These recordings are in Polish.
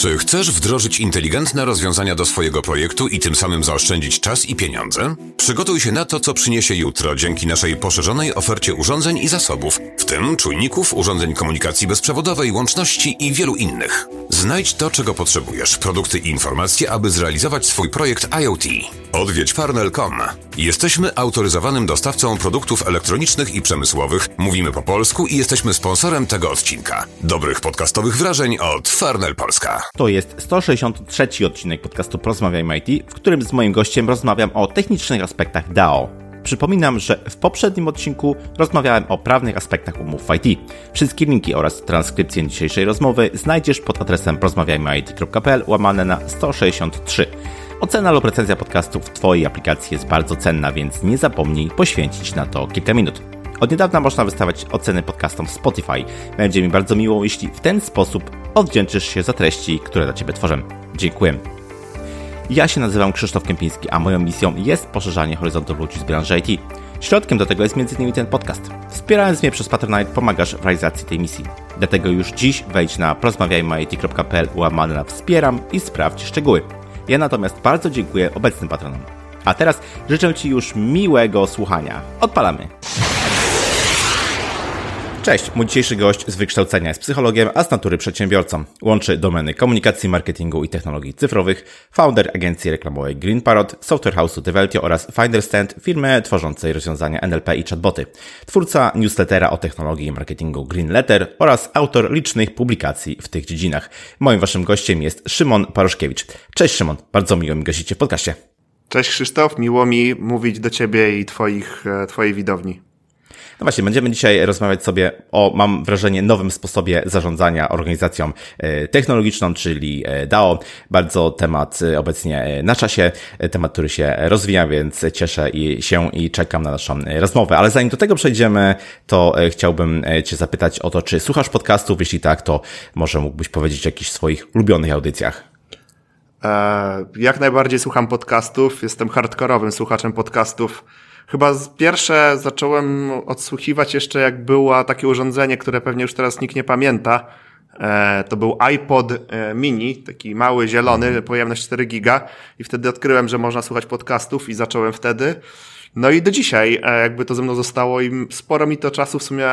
Czy chcesz wdrożyć inteligentne rozwiązania do swojego projektu i tym samym zaoszczędzić czas i pieniądze? Przygotuj się na to, co przyniesie jutro dzięki naszej poszerzonej ofercie urządzeń i zasobów, w tym czujników, urządzeń komunikacji bezprzewodowej, łączności i wielu innych. Znajdź to, czego potrzebujesz, produkty i informacje, aby zrealizować swój projekt IoT. Odwiedź farnel.com. Jesteśmy autoryzowanym dostawcą produktów elektronicznych i przemysłowych, mówimy po polsku i jesteśmy sponsorem tego odcinka. Dobrych podcastowych wrażeń od Farnel Polska. To jest 163 odcinek podcastu Porozmawiajmy IT, w którym z moim gościem rozmawiam o technicznych aspektach DAO. Przypominam, że w poprzednim odcinku rozmawiałem o prawnych aspektach umów w IT. Wszystkie linki oraz transkrypcję dzisiejszej rozmowy znajdziesz pod adresem porozmawiajmyit.pl łamane na 163. Ocena lub recenzja podcastu w Twojej aplikacji jest bardzo cenna, więc nie zapomnij poświęcić na to kilka minut. Od niedawna można wystawiać oceny podcastom w Spotify. Będzie mi bardzo miło, jeśli w ten sposób odwdzięczysz się za treści, które dla Ciebie tworzę. Dziękuję. Ja się nazywam Krzysztof Kępiński, a moją misją jest poszerzanie horyzontów ludzi z branży IT. Środkiem do tego jest m.in. ten podcast. Wspierając mnie przez Patronite pomagasz w realizacji tej misji. Dlatego już dziś wejdź na porozmawiajmy.it.pl łamane na wspieram i sprawdź szczegóły. Ja natomiast bardzo dziękuję obecnym patronom. A teraz życzę Ci już miłego słuchania. Odpalamy! Cześć, mój dzisiejszy gość z wykształcenia jest psychologiem, a z natury przedsiębiorcą. Łączy domeny komunikacji, marketingu i technologii cyfrowych, founder agencji reklamowej Green Parrot, software house'u Develtio oraz Finderstand, firmy tworzącej rozwiązania NLP i chatboty. Twórca newslettera o technologii i marketingu Green Letter oraz autor licznych publikacji w tych dziedzinach. Moim waszym gościem jest Szymon Paroszkiewicz. Cześć Szymon, bardzo miło mi gościcie w podcaście. Cześć Krzysztof, miło mi mówić do Ciebie i twoich, e, Twojej widowni. No właśnie, będziemy dzisiaj rozmawiać sobie o, mam wrażenie, nowym sposobie zarządzania organizacją e, technologiczną, czyli e, DAO. Bardzo temat e, obecnie na czasie, temat, który się rozwija, więc cieszę się i czekam na naszą rozmowę. Ale zanim do tego przejdziemy, to chciałbym Cię zapytać o to, czy słuchasz podcastów? Jeśli tak, to może mógłbyś powiedzieć o jakichś swoich ulubionych audycjach. Jak najbardziej słucham podcastów. Jestem hardkorowym słuchaczem podcastów Chyba pierwsze zacząłem odsłuchiwać jeszcze jak było takie urządzenie, które pewnie już teraz nikt nie pamięta. E, to był iPod e, mini, taki mały, zielony, pojemność 4 giga i wtedy odkryłem, że można słuchać podcastów i zacząłem wtedy. No i do dzisiaj e, jakby to ze mną zostało i sporo mi to czasu w sumie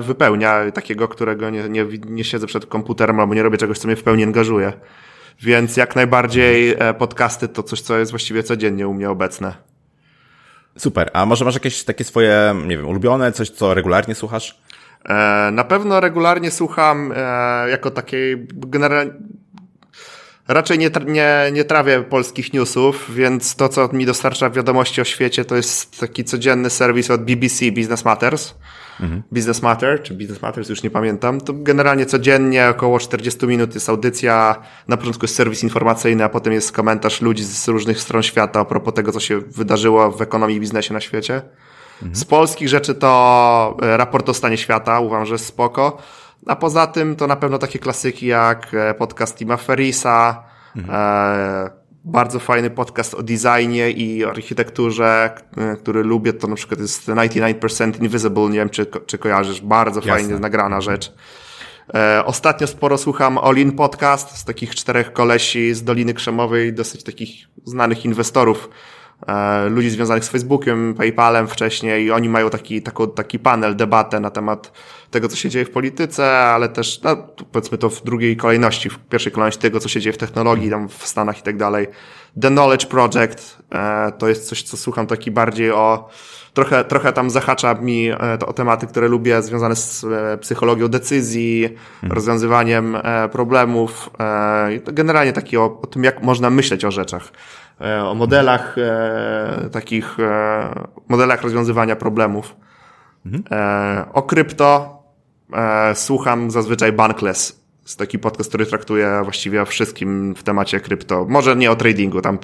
wypełnia, takiego, którego nie, nie, nie siedzę przed komputerem albo nie robię czegoś, co mnie w pełni angażuje. Więc jak najbardziej podcasty to coś, co jest właściwie codziennie u mnie obecne. Super. A może masz jakieś takie swoje, nie wiem, ulubione, coś, co regularnie słuchasz? E, na pewno regularnie słucham e, jako takiej raczej nie, nie, nie trawię polskich newsów, więc to, co mi dostarcza wiadomości o świecie, to jest taki codzienny serwis od BBC Business Matters mhm. Business Matter, czy Business Matters, już nie pamiętam, to generalnie codziennie około 40 minut jest audycja, na początku jest serwis informacyjny, a potem jest komentarz ludzi z różnych stron świata a propos tego, co się wydarzyło w ekonomii i biznesie na świecie. Mhm. Z polskich rzeczy to e, raport o stanie świata, uważam, że spoko. A poza tym to na pewno takie klasyki jak e, podcast Tima Ferisa, mhm. e, bardzo fajny podcast o designie i architekturze, e, który lubię, to na przykład jest 99% Invisible, nie wiem czy, czy kojarzysz, bardzo Jasne. fajnie nagrana rzecz. E, ostatnio sporo słucham Olin Podcast z takich czterech kolesi z Doliny Krzemowej, dosyć takich znanych inwestorów, e, ludzi związanych z Facebookiem, PayPalem wcześniej i oni mają taki, taki, taki panel, debatę na temat tego, co się dzieje w polityce, ale też, no, powiedzmy to w drugiej kolejności, w pierwszej kolejności tego, co się dzieje w technologii, tam w Stanach i tak dalej. The Knowledge Project e, to jest coś, co słucham taki bardziej o, trochę, trochę tam zahacza mi e, to, o tematy, które lubię, związane z e, psychologią decyzji, mhm. rozwiązywaniem e, problemów, generalnie taki o, o tym, jak można myśleć o rzeczach o modelach takich, modelach rozwiązywania problemów. Mhm. O krypto e, słucham zazwyczaj Bankless. Jest taki podcast, który traktuje właściwie o wszystkim w temacie krypto. Może nie o tradingu, tam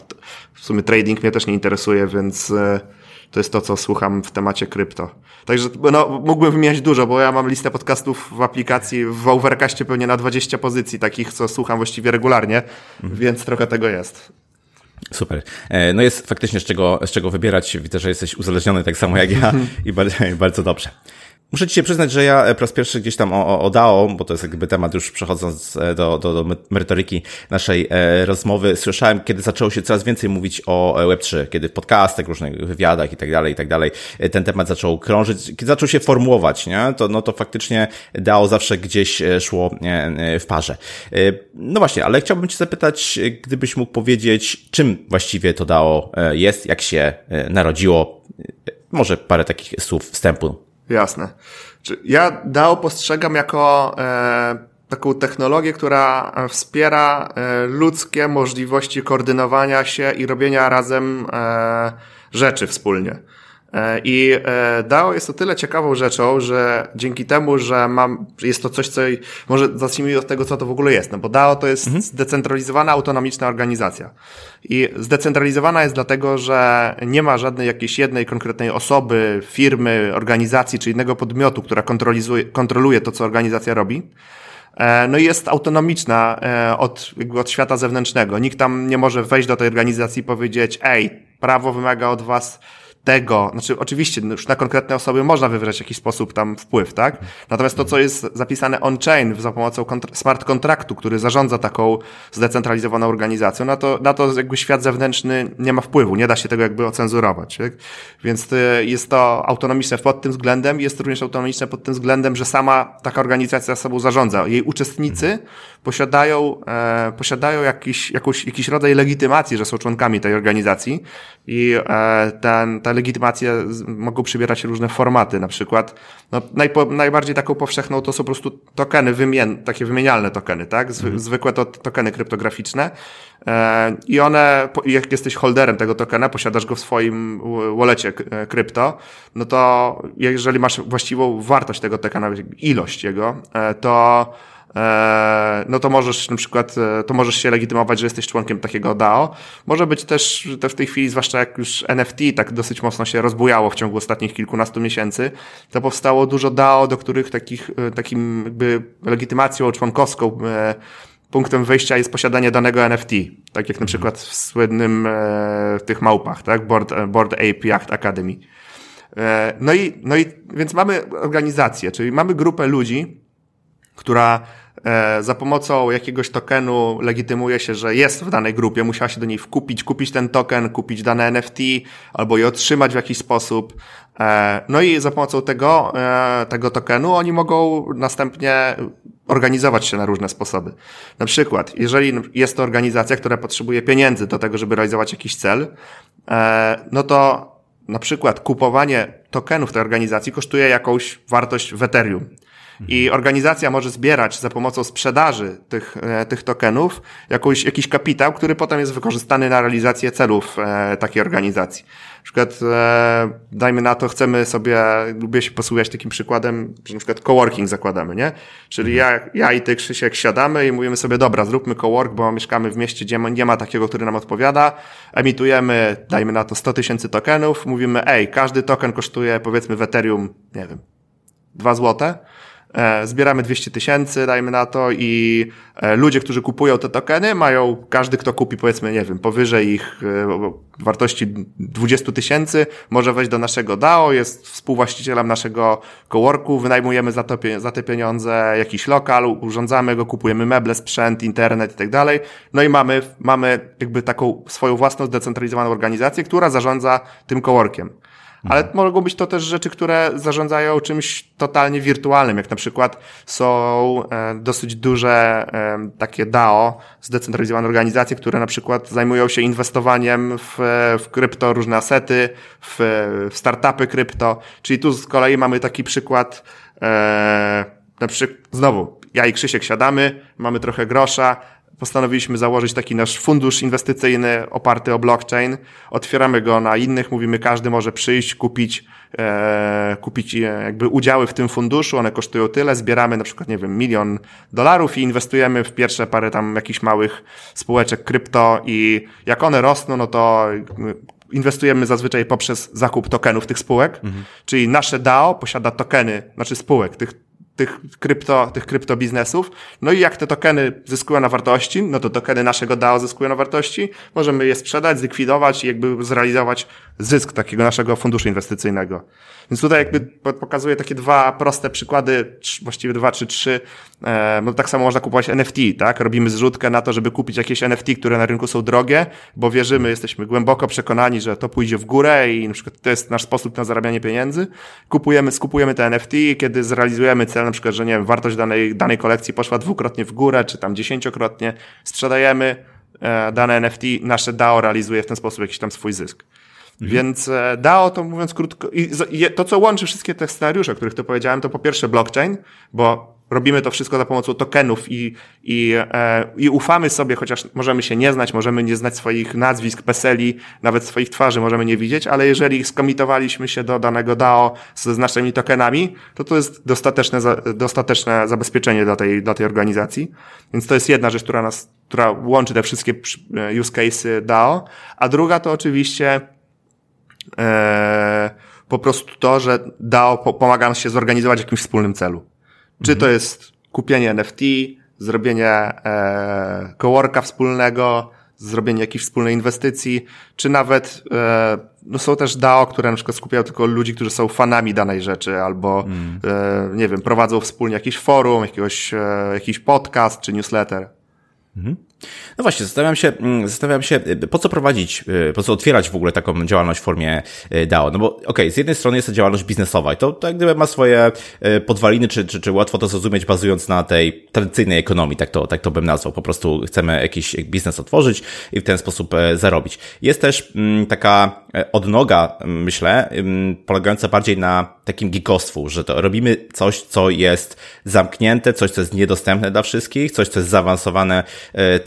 w sumie trading mnie też nie interesuje, więc e, to jest to, co słucham w temacie krypto. Także no, mógłbym wymieniać dużo, bo ja mam listę podcastów w aplikacji, w Overcastie pewnie na 20 pozycji, takich, co słucham właściwie regularnie, mhm. więc trochę tego jest. Super. E, no jest faktycznie z czego, z czego wybierać. Widzę, że jesteś uzależniony tak samo jak ja i bardzo, bardzo dobrze. Muszę ci się przyznać, że ja po raz pierwszy gdzieś tam o, o DAO, bo to jest jakby temat już przechodząc e, do, do, do merytoryki naszej e, rozmowy, słyszałem, kiedy zaczęło się coraz więcej mówić o e, Web3, kiedy w podcastach, różnych wywiadach i tak dalej, i tak dalej, ten temat zaczął krążyć, kiedy zaczął się formułować, nie? To, no to faktycznie DAO zawsze gdzieś szło w parze. No właśnie, ale chciałbym cię zapytać, gdybyś mógł powiedzieć, czym właściwie to DAO jest, jak się narodziło, może parę takich słów wstępu Jasne. Ja DAO postrzegam jako e, taką technologię, która wspiera e, ludzkie możliwości koordynowania się i robienia razem e, rzeczy wspólnie. E, I e, DAO jest o tyle ciekawą rzeczą, że dzięki temu, że mam, jest to coś, co może zacznijmy od tego, co to w ogóle jest. No bo DAO to jest mhm. zdecentralizowana, autonomiczna organizacja. I zdecentralizowana jest dlatego, że nie ma żadnej jakiejś jednej konkretnej osoby, firmy, organizacji czy innego podmiotu, która kontroluje, kontroluje to, co organizacja robi. E, no i jest autonomiczna od, jakby od świata zewnętrznego. Nikt tam nie może wejść do tej organizacji i powiedzieć, ej, prawo wymaga od was tego, znaczy oczywiście no już na konkretne osoby można wywrzeć w jakiś sposób tam wpływ, tak? Natomiast to, co jest zapisane on-chain za pomocą smart kontraktu, który zarządza taką zdecentralizowaną organizacją, na to, na to jakby świat zewnętrzny nie ma wpływu, nie da się tego jakby ocenzurować, tak? Więc y, jest to autonomiczne pod tym względem, jest również autonomiczne pod tym względem, że sama taka organizacja sobą zarządza. Jej uczestnicy posiadają, e, posiadają jakiś, jakąś, jakiś rodzaj legitymacji, że są członkami tej organizacji i e, ten, ten legitymacje mogą przybierać różne formaty, na przykład no, najpo, najbardziej taką powszechną to są po prostu tokeny, wymien, takie wymienialne tokeny, tak? Zwy, mhm. Zwykłe to tokeny kryptograficzne e, i one, jak jesteś holderem tego tokena, posiadasz go w swoim wallecie krypto, no to jeżeli masz właściwą wartość tego tokena, ilość jego, e, to E, no to możesz na przykład, e, to możesz się legitymować, że jesteś członkiem takiego DAO. Może być też, też w tej chwili, zwłaszcza jak już NFT tak dosyć mocno się rozbujało w ciągu ostatnich kilkunastu miesięcy, to powstało dużo DAO, do których takich, e, takim jakby legitymacją członkowską punktem wyjścia jest posiadanie danego NFT. Tak jak na przykład w słynnym w tych małpach, tak? Board, Board Ape Yacht Academy. No i, no i więc mamy organizację, czyli mamy grupę ludzi, która E, za pomocą jakiegoś tokenu legitymuje się, że jest w danej grupie, musiała się do niej wkupić, kupić ten token, kupić dane NFT albo je otrzymać w jakiś sposób. E, no i za pomocą tego, e, tego tokenu oni mogą następnie organizować się na różne sposoby. Na przykład, jeżeli jest to organizacja, która potrzebuje pieniędzy do tego, żeby realizować jakiś cel, no to na przykład kupowanie tokenów tej organizacji kosztuje jakąś wartość w Ethereum. I organizacja może zbierać za pomocą sprzedaży tych, e, tych tokenów jakąś, jakiś kapitał, który potem jest wykorzystany na realizację celów e, takiej organizacji. Na przykład, e, dajmy na to, chcemy sobie, lubię się posługiwać takim przykładem, że na przykład coworking zakładamy, nie? Czyli ja, ja i ty, Krzysiek, siadamy i mówimy sobie, dobra, zróbmy cowork, bo mieszkamy w mieście, gdzie nie ma takiego, który nam odpowiada, emitujemy, dajmy na to 100 tysięcy tokenów, mówimy, ej, każdy token kosztuje, powiedzmy, w Ethereum, nie wiem, 2 złote, zbieramy 200 tysięcy, dajmy na to, i e, ludzie, którzy kupują te tokeny, mają, każdy, kto kupi, powiedzmy, nie wiem, powyżej ich e, wartości 20 tysięcy, może wejść do naszego DAO, jest współwłaścicielem naszego coworku, wynajmujemy za, to, za te pieniądze jakiś lokal, urządzamy go, kupujemy meble, sprzęt, internet i tak dalej. No i mamy, mamy jakby taką swoją własną zdecentralizowaną organizację, która zarządza tym coworkiem. Ale mhm. mogą być to też rzeczy, które zarządzają czymś totalnie wirtualnym, jak na przykład są e, dosyć duże e, takie DAO, zdecentralizowane organizacje, które na przykład zajmują się inwestowaniem w, w krypto, różne asety, w, w startupy krypto. Czyli tu z kolei mamy taki przykład, e, na przykład, znowu, ja i Krzysiek siadamy, mamy trochę grosza, postanowiliśmy założyć taki nasz fundusz inwestycyjny oparty o blockchain. Otwieramy go na innych, mówimy, każdy może przyjść, kupić, e, kupić e, jakby udziały w tym funduszu, one kosztują tyle, zbieramy na przykład, nie wiem, milion dolarów i inwestujemy w pierwsze parę tam jakichś małych spółeczek krypto i jak one rosną, no to inwestujemy zazwyczaj poprzez zakup tokenów tych spółek, mhm. czyli nasze DAO posiada tokeny, znaczy spółek, tych tych krypto, tych kryptobiznesów. No i jak te tokeny zyskują na wartości, no to tokeny naszego DAO zyskują na wartości, możemy je sprzedać, zlikwidować i jakby zrealizować zysk takiego naszego funduszu inwestycyjnego. Więc tutaj jakby pokazuję takie dwa proste przykłady, właściwie dwa czy trzy, e, bo tak samo można kupować NFT, tak? Robimy zrzutkę na to, żeby kupić jakieś NFT, które na rynku są drogie, bo wierzymy, jesteśmy głęboko przekonani, że to pójdzie w górę i na przykład to jest nasz sposób na zarabianie pieniędzy. Kupujemy, skupujemy te NFT, kiedy zrealizujemy cel, na przykład, że nie wiem, wartość danej, danej kolekcji poszła dwukrotnie w górę, czy tam dziesięciokrotnie, sprzedajemy e, dane NFT, nasze DAO realizuje w ten sposób jakiś tam swój zysk. Mhm. Więc e, DAO to mówiąc krótko, i to co łączy wszystkie te scenariusze, o których tu powiedziałem, to po pierwsze blockchain, bo robimy to wszystko za pomocą tokenów i, i, e, i ufamy sobie, chociaż możemy się nie znać, możemy nie znać swoich nazwisk, peseli, nawet swoich twarzy możemy nie widzieć, ale jeżeli skomitowaliśmy się do danego DAO ze naszymi tokenami, to to jest dostateczne, dostateczne zabezpieczenie dla tej, dla tej organizacji. Więc to jest jedna rzecz, która nas, która łączy te wszystkie e, use cases DAO. A druga to oczywiście e, po prostu to, że DAO pomaga nam się zorganizować w jakimś wspólnym celu. Czy mhm. to jest kupienie NFT, zrobienie e, coworka wspólnego, zrobienie jakiejś wspólnej inwestycji, czy nawet e, no są też DAO, które na przykład skupiają tylko ludzi, którzy są fanami danej rzeczy, albo mm. e, nie wiem, prowadzą wspólnie jakiś forum, jakiegoś, e, jakiś podcast czy newsletter. Mhm. No właśnie, zastanawiam się, mm, zastanawiam się, y, po co prowadzić, y, po co otwierać w ogóle taką działalność w formie y, DAO. No bo okej, okay, z jednej strony jest to działalność biznesowa i to, to jak gdyby ma swoje podwaliny, czy, czy, czy łatwo to zrozumieć, bazując na tej tradycyjnej ekonomii, tak to, tak to bym nazwał. Po prostu chcemy jakiś biznes otworzyć i w ten sposób zarobić. Jest też mm, taka odnoga, myślę, polegająca bardziej na takim geekostwu, że to robimy coś, co jest zamknięte, coś, co jest niedostępne dla wszystkich, coś, co jest zaawansowane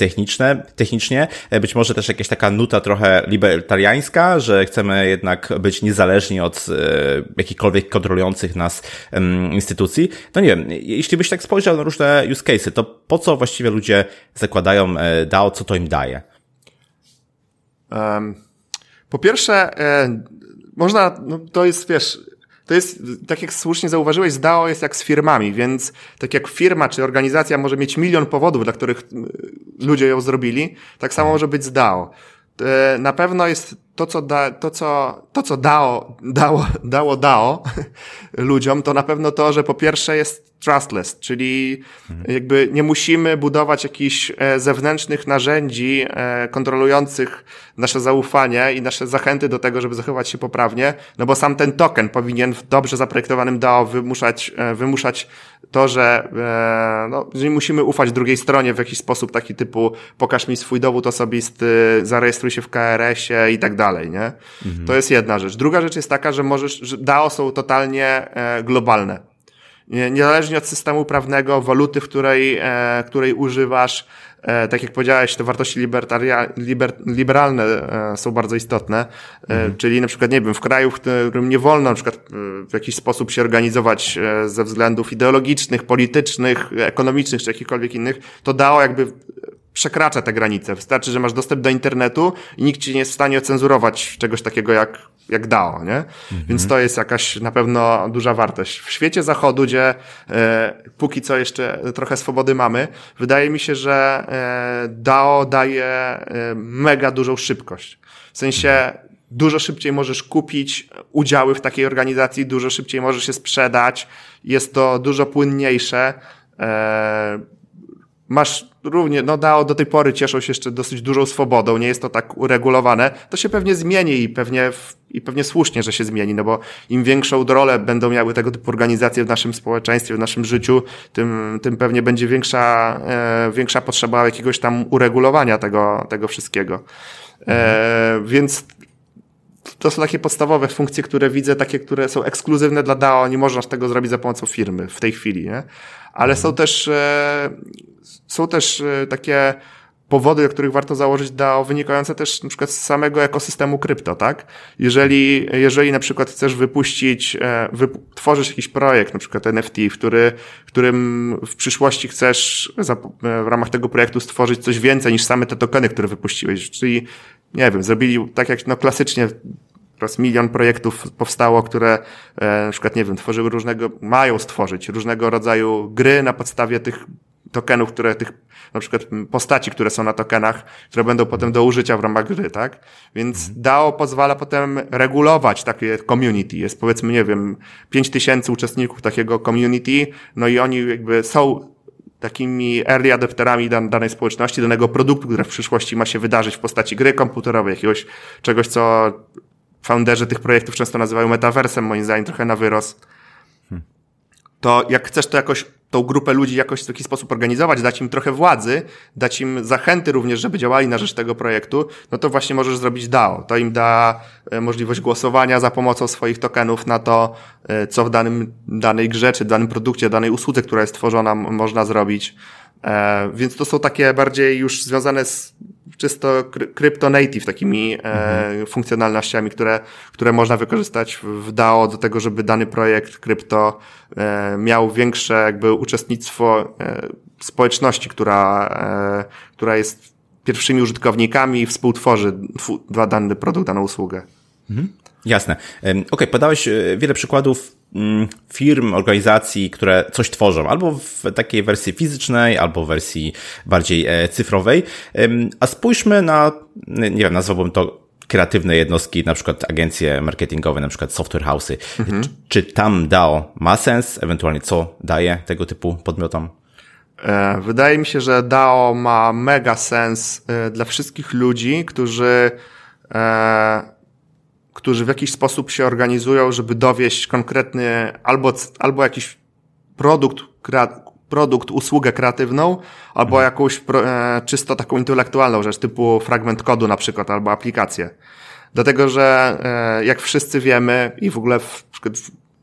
techniczne, technicznie, e, być może też jakaś taka nuta trochę libertariańska, że chcemy jednak być niezależni od e, jakichkolwiek kontrolujących nas instytucji. No nie wiem, jeśli byś tak spojrzał na różne use cases, to po co właściwie ludzie zakładają e, DAO, co to im daje? Um, po pierwsze, można, no to jest, wiesz, to jest, tak jak słusznie zauważyłeś, DAO jest jak z firmami, więc tak jak firma czy organizacja może mieć milion powodów, dla których ludzie ją zrobili, tak samo może być z DAO. E, na pewno jest to, co, da, to, co, to, co dało, dało, dało DAO ludziom, to na pewno to, że po pierwsze jest trustless, czyli jakby nie musimy budować jakichś e, zewnętrznych narzędzi e, kontrolujących nasze zaufanie i nasze zachęty do tego, żeby zachować się poprawnie, no bo sam ten token powinien w dobrze zaprojektowanym DAO wymuszać, wymuszać to, że no, że musimy ufać drugiej stronie w jakiś sposób taki typu pokaż mi swój dowód osobisty, zarejestruj się w KRS-ie i tak dalej nie? Mhm. To jest jedna rzecz. Druga rzecz jest taka, że możesz, że DAO są totalnie e, globalne. Nie, niezależnie od systemu prawnego, waluty, w której, e, której używasz, e, tak jak powiedziałeś, te wartości libertaria, liber, liberalne e, są bardzo istotne, mhm. czyli na przykład, nie wiem, w kraju, w którym nie wolno na przykład w jakiś sposób się organizować ze względów ideologicznych, politycznych, ekonomicznych czy jakichkolwiek innych, to DAO jakby przekracza te granice. Wystarczy, że masz dostęp do internetu i nikt ci nie jest w stanie ocenzurować czegoś takiego jak, jak DAO, nie? Mhm. Więc to jest jakaś na pewno duża wartość. W świecie zachodu, gdzie e, póki co jeszcze trochę swobody mamy, wydaje mi się, że e, DAO daje e, mega dużą szybkość. W sensie dużo szybciej możesz kupić udziały w takiej organizacji, dużo szybciej możesz się sprzedać, jest to dużo płynniejsze. E, masz równie, no DAO do tej pory cieszą się jeszcze dosyć dużą swobodą, nie jest to tak uregulowane, to się pewnie zmieni i pewnie, i pewnie słusznie, że się zmieni, no bo im większą rolę będą miały tego typu organizacje w naszym społeczeństwie, w naszym życiu, tym, tym pewnie będzie większa, e, większa potrzeba jakiegoś tam uregulowania tego, tego wszystkiego. E, więc to są takie podstawowe funkcje, które widzę, takie, które są ekskluzywne dla DAO, nie można tego zrobić za pomocą firmy w tej chwili, nie? Ale są też, e, są też e, takie powody, do których warto założyć DAO, wynikające też na przykład z samego ekosystemu krypto, tak? Jeżeli, jeżeli na przykład chcesz wypuścić, e, wyp tworzysz jakiś projekt, na przykład NFT, w który, którym w przyszłości chcesz w ramach tego projektu stworzyć coś więcej niż same te tokeny, które wypuściłeś, czyli nie wiem, zrobili tak jak no klasycznie Teraz milion projektów powstało, które e, na przykład, nie wiem, tworzyły różnego, mają stworzyć różnego rodzaju gry na podstawie tych tokenów, które tych, na przykład postaci, które są na tokenach, które będą potem do użycia w ramach gry, tak? Więc mhm. DAO pozwala potem regulować takie community. Jest powiedzmy, nie wiem, 5000 uczestników takiego community, no i oni jakby są takimi early adapterami dan danej społeczności, danego produktu, który w przyszłości ma się wydarzyć w postaci gry komputerowej, jakiegoś czegoś, co founderzy tych projektów często nazywają metaversem, moim zdaniem trochę na wyrost. To jak chcesz to jakoś tą grupę ludzi jakoś w jakiś sposób organizować, dać im trochę władzy, dać im zachęty również, żeby działali na rzecz tego projektu, no to właśnie możesz zrobić DAO. To im da e, możliwość głosowania za pomocą swoich tokenów na to, e, co w danym, danej grze, czy danym produkcie, danej usłudze, która jest tworzona, można zrobić. E, więc to są takie bardziej już związane z czysto crypto native, takimi e, mhm. funkcjonalnościami, które, które można wykorzystać w DAO do tego, żeby dany projekt krypto e, miał większe jakby uczestnictwo e, społeczności, która, e, która jest pierwszymi użytkownikami i współtworzy dany produkt, daną usługę. Mhm. Jasne. Okej, okay, podałeś e, wiele przykładów mm, firm, organizacji, które coś tworzą, albo w takiej wersji fizycznej, albo w wersji bardziej e, cyfrowej. A spójrzmy na, nie wiem, nazwałbym to kreatywne jednostki, na przykład agencje marketingowe, na przykład software house'y. Mhm. Czy, czy tam DAO ma sens? Ewentualnie co daje tego typu podmiotom? E, wydaje mi się, że DAO ma mega sens dla wszystkich ludzi, którzy którzy w jakiś sposób się organizują, żeby dowieść konkretny albo, albo jakiś produkt, produkt, usługę kreatywną, albo mhm. jakąś e, czysto taką intelektualną rzecz, typu fragment kodu na przykład, albo aplikację. Dlatego, że e, jak wszyscy wiemy i w ogóle w,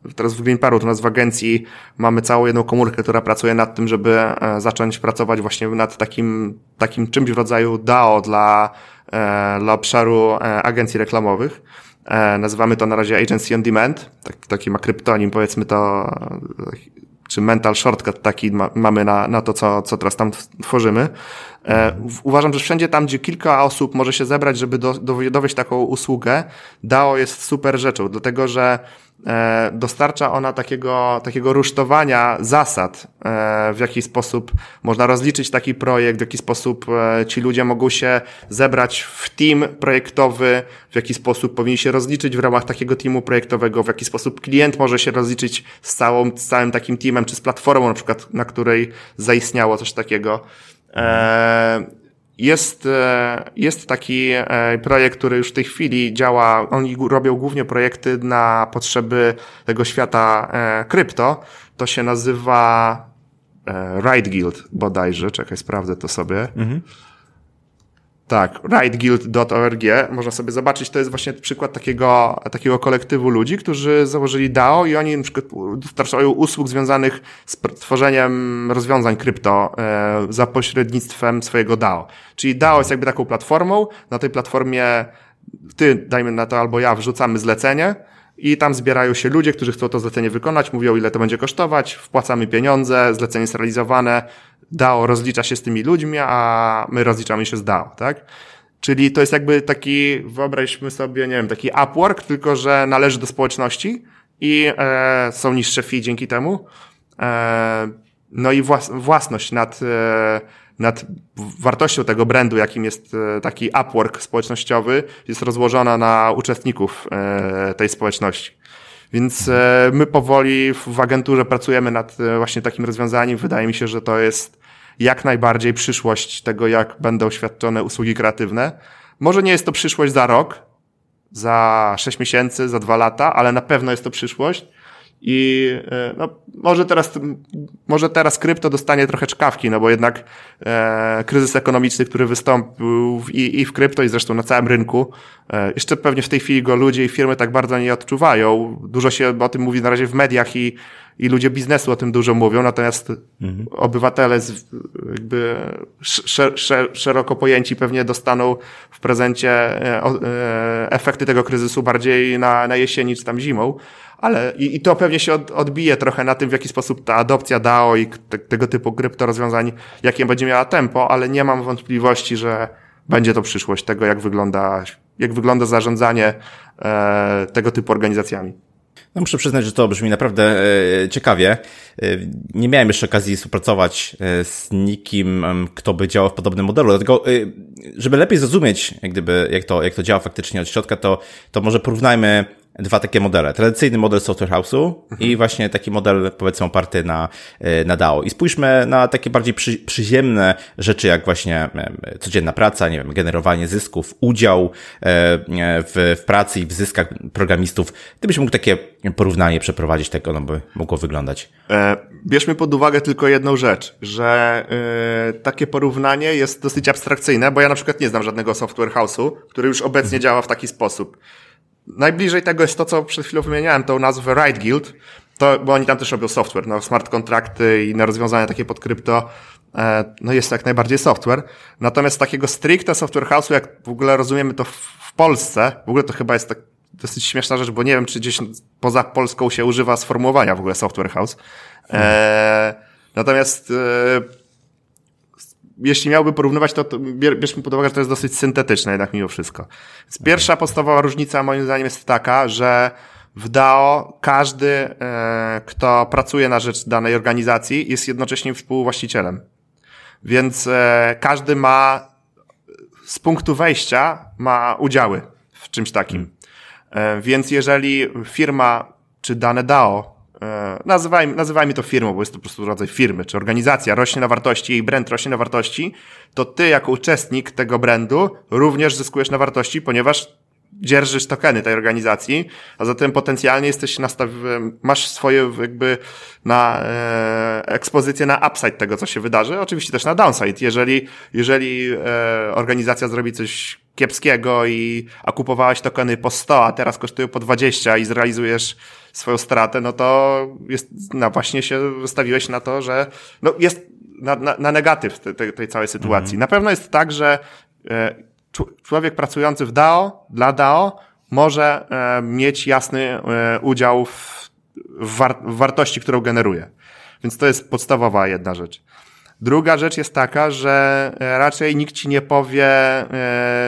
w, teraz w paru u nas w agencji mamy całą jedną komórkę, która pracuje nad tym, żeby e, zacząć pracować właśnie nad takim, takim czymś w rodzaju DAO dla, e, dla obszaru e, agencji reklamowych. E, nazywamy to na razie Agency on Demand, tak, taki ma kryptonim, powiedzmy to, czy mental shortcut taki ma, mamy na, na to, co, co teraz tam tworzymy. E, uważam, że wszędzie tam, gdzie kilka osób może się zebrać, żeby do, do, dowieść taką usługę, DAO jest super rzeczą, dlatego że e, dostarcza ona takiego, takiego rusztowania zasad, e, w jaki sposób można rozliczyć taki projekt, w jaki sposób ci ludzie mogą się zebrać w team projektowy, w jaki sposób powinni się rozliczyć w ramach takiego teamu projektowego, w jaki sposób klient może się rozliczyć z, całą, z całym takim teamem, czy z platformą na przykład, na której zaistniało coś takiego. E, jest, e, jest taki e, projekt, który już w tej chwili działa. Oni robią głównie projekty na potrzeby tego świata krypto. To się nazywa Ride Guild bodajże. Czekaj, sprawdzę to sobie. Mhm. Tak, rideguild.org, można sobie zobaczyć, to jest właśnie przykład takiego, takiego kolektywu ludzi, którzy założyli DAO i oni na przykład dostarczają usług związanych z tworzeniem rozwiązań krypto e, za pośrednictwem swojego DAO. Czyli DAO jest jakby taką platformą, na tej platformie ty, dajmy na to, albo ja wrzucamy zlecenie, i tam zbierają się ludzie, którzy chcą to zlecenie wykonać, mówią ile to będzie kosztować, wpłacamy pieniądze, zlecenie jest realizowane, DAO rozlicza się z tymi ludźmi, a my rozliczamy się z DAO, tak? Czyli to jest jakby taki, wyobraźmy sobie, nie wiem, taki Upwork, tylko że należy do społeczności i e, są niższe fee dzięki temu. E, no i włas własność nad, e, nad wartością tego brandu, jakim jest e, taki Upwork społecznościowy, jest rozłożona na uczestników e, tej społeczności. Więc e, my powoli w agenturze pracujemy nad e, właśnie takim rozwiązaniem. Wydaje mi się, że to jest jak najbardziej przyszłość tego, jak będą świadczone usługi kreatywne. Może nie jest to przyszłość za rok, za sześć miesięcy, za dwa lata, ale na pewno jest to przyszłość. I e, no, może teraz, może teraz krypto dostanie trochę czkawki, no bo jednak e, kryzys ekonomiczny, który wystąpił w, i, i w krypto i zresztą na całym rynku, e, jeszcze pewnie w tej chwili go ludzie i firmy tak bardzo nie odczuwają. Dużo się o tym mówi na razie w mediach i, i ludzie biznesu o tym dużo mówią, natomiast mhm. obywatele z, jakby szer, szer, szeroko pojęci pewnie dostaną w prezencie e, e, efekty tego kryzysu bardziej na, na jesieni czy tam zimą ale i, i to pewnie się od, odbije trochę na tym, w jaki sposób ta adopcja DAO i te, tego typu kryptorozwiązań, jakie będzie miała tempo, ale nie mam wątpliwości, że będzie to przyszłość tego, jak wygląda, jak wygląda zarządzanie e, tego typu organizacjami. No muszę przyznać, że to brzmi naprawdę e, ciekawie. E, nie miałem jeszcze okazji współpracować e, z nikim, kto by działał w podobnym modelu, dlatego żeby lepiej zrozumieć, jak gdyby, jak to, jak to działa faktycznie od środka, to, to może porównajmy dwa takie modele. Tradycyjny model software house'u mhm. i właśnie taki model powiedzmy oparty na, e, na DAO. I spójrzmy na takie bardziej przy, przyziemne rzeczy, jak właśnie codzienna praca, nie wiem, generowanie zysków, udział e, w, w pracy i w zyskach programistów. Gdybyś mógł takie porównanie przeprowadzić, tak ono by mogło wyglądać. E, bierzmy pod uwagę tylko jedną rzecz, że takie porównanie jest dosyć abstrakcyjne, bo ja na przykład nie znam żadnego software house'u, który już obecnie mhm. działa w taki sposób. Najbliżej tego jest to, co przed chwilą wymieniałem, tą nazwę Right Guild, to, bo oni tam też robią software, no smart kontrakty i na rozwiązania takie pod krypto, e, no jest jak najbardziej software. Natomiast takiego stricte software house'u, jak w ogóle rozumiemy to w, Polsce, w ogóle to chyba jest tak dosyć śmieszna rzecz, bo nie wiem, czy gdzieś poza Polską się używa sformułowania w ogóle software house. E, natomiast e, jeśli miałby porównywać, to, to bierzmy pod uwagę, że to jest dosyć syntetyczne jednak mimo wszystko. Więc pierwsza podstawowa różnica moim zdaniem jest taka, że w DAO każdy, e, kto pracuje na rzecz danej organizacji, jest jednocześnie współwłaścicielem. Więc e, każdy ma z punktu wejścia ma udziały w czymś takim. E, więc jeżeli firma czy dane DAO nazywajmy, nazywajmy to firmą, bo jest to po prostu rodzaj firmy, czy organizacja rośnie na wartości, jej brand rośnie na wartości, to ty jako uczestnik tego brandu również zyskujesz na wartości, ponieważ dzierżysz tokeny tej organizacji, a zatem potencjalnie jesteś nastawiony, masz swoje jakby na e, ekspozycję na upside tego, co się wydarzy, oczywiście też na downside. Jeżeli, jeżeli e, organizacja zrobi coś kiepskiego i a kupowałeś tokeny po 100, a teraz kosztują po 20 i zrealizujesz swoją stratę, no to jest, no właśnie się wystawiłeś na to, że no jest na, na, na negatyw tej, tej całej sytuacji. Mhm. Na pewno jest tak, że e, człowiek pracujący w DAO, dla DAO, może e, mieć jasny e, udział w, war, w wartości, którą generuje. Więc to jest podstawowa jedna rzecz. Druga rzecz jest taka, że e, raczej nikt ci nie powie,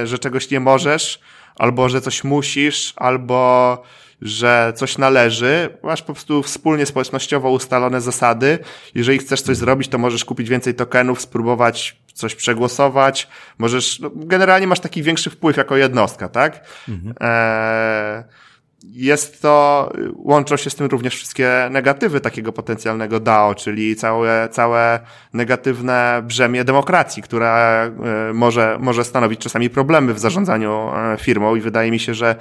że czegoś nie możesz, albo że coś musisz, albo że coś należy. Masz po prostu wspólnie społecznościowo ustalone zasady. Jeżeli chcesz coś zrobić, to możesz kupić więcej tokenów, spróbować coś przegłosować. Możesz, no, generalnie masz taki większy wpływ jako jednostka, tak? Mhm. Eee, jest to, łączą się z tym również wszystkie negatywy takiego potencjalnego DAO, czyli całe, całe negatywne brzemię demokracji, która e, może, może stanowić czasami problemy w zarządzaniu e, firmą. I wydaje mi się, że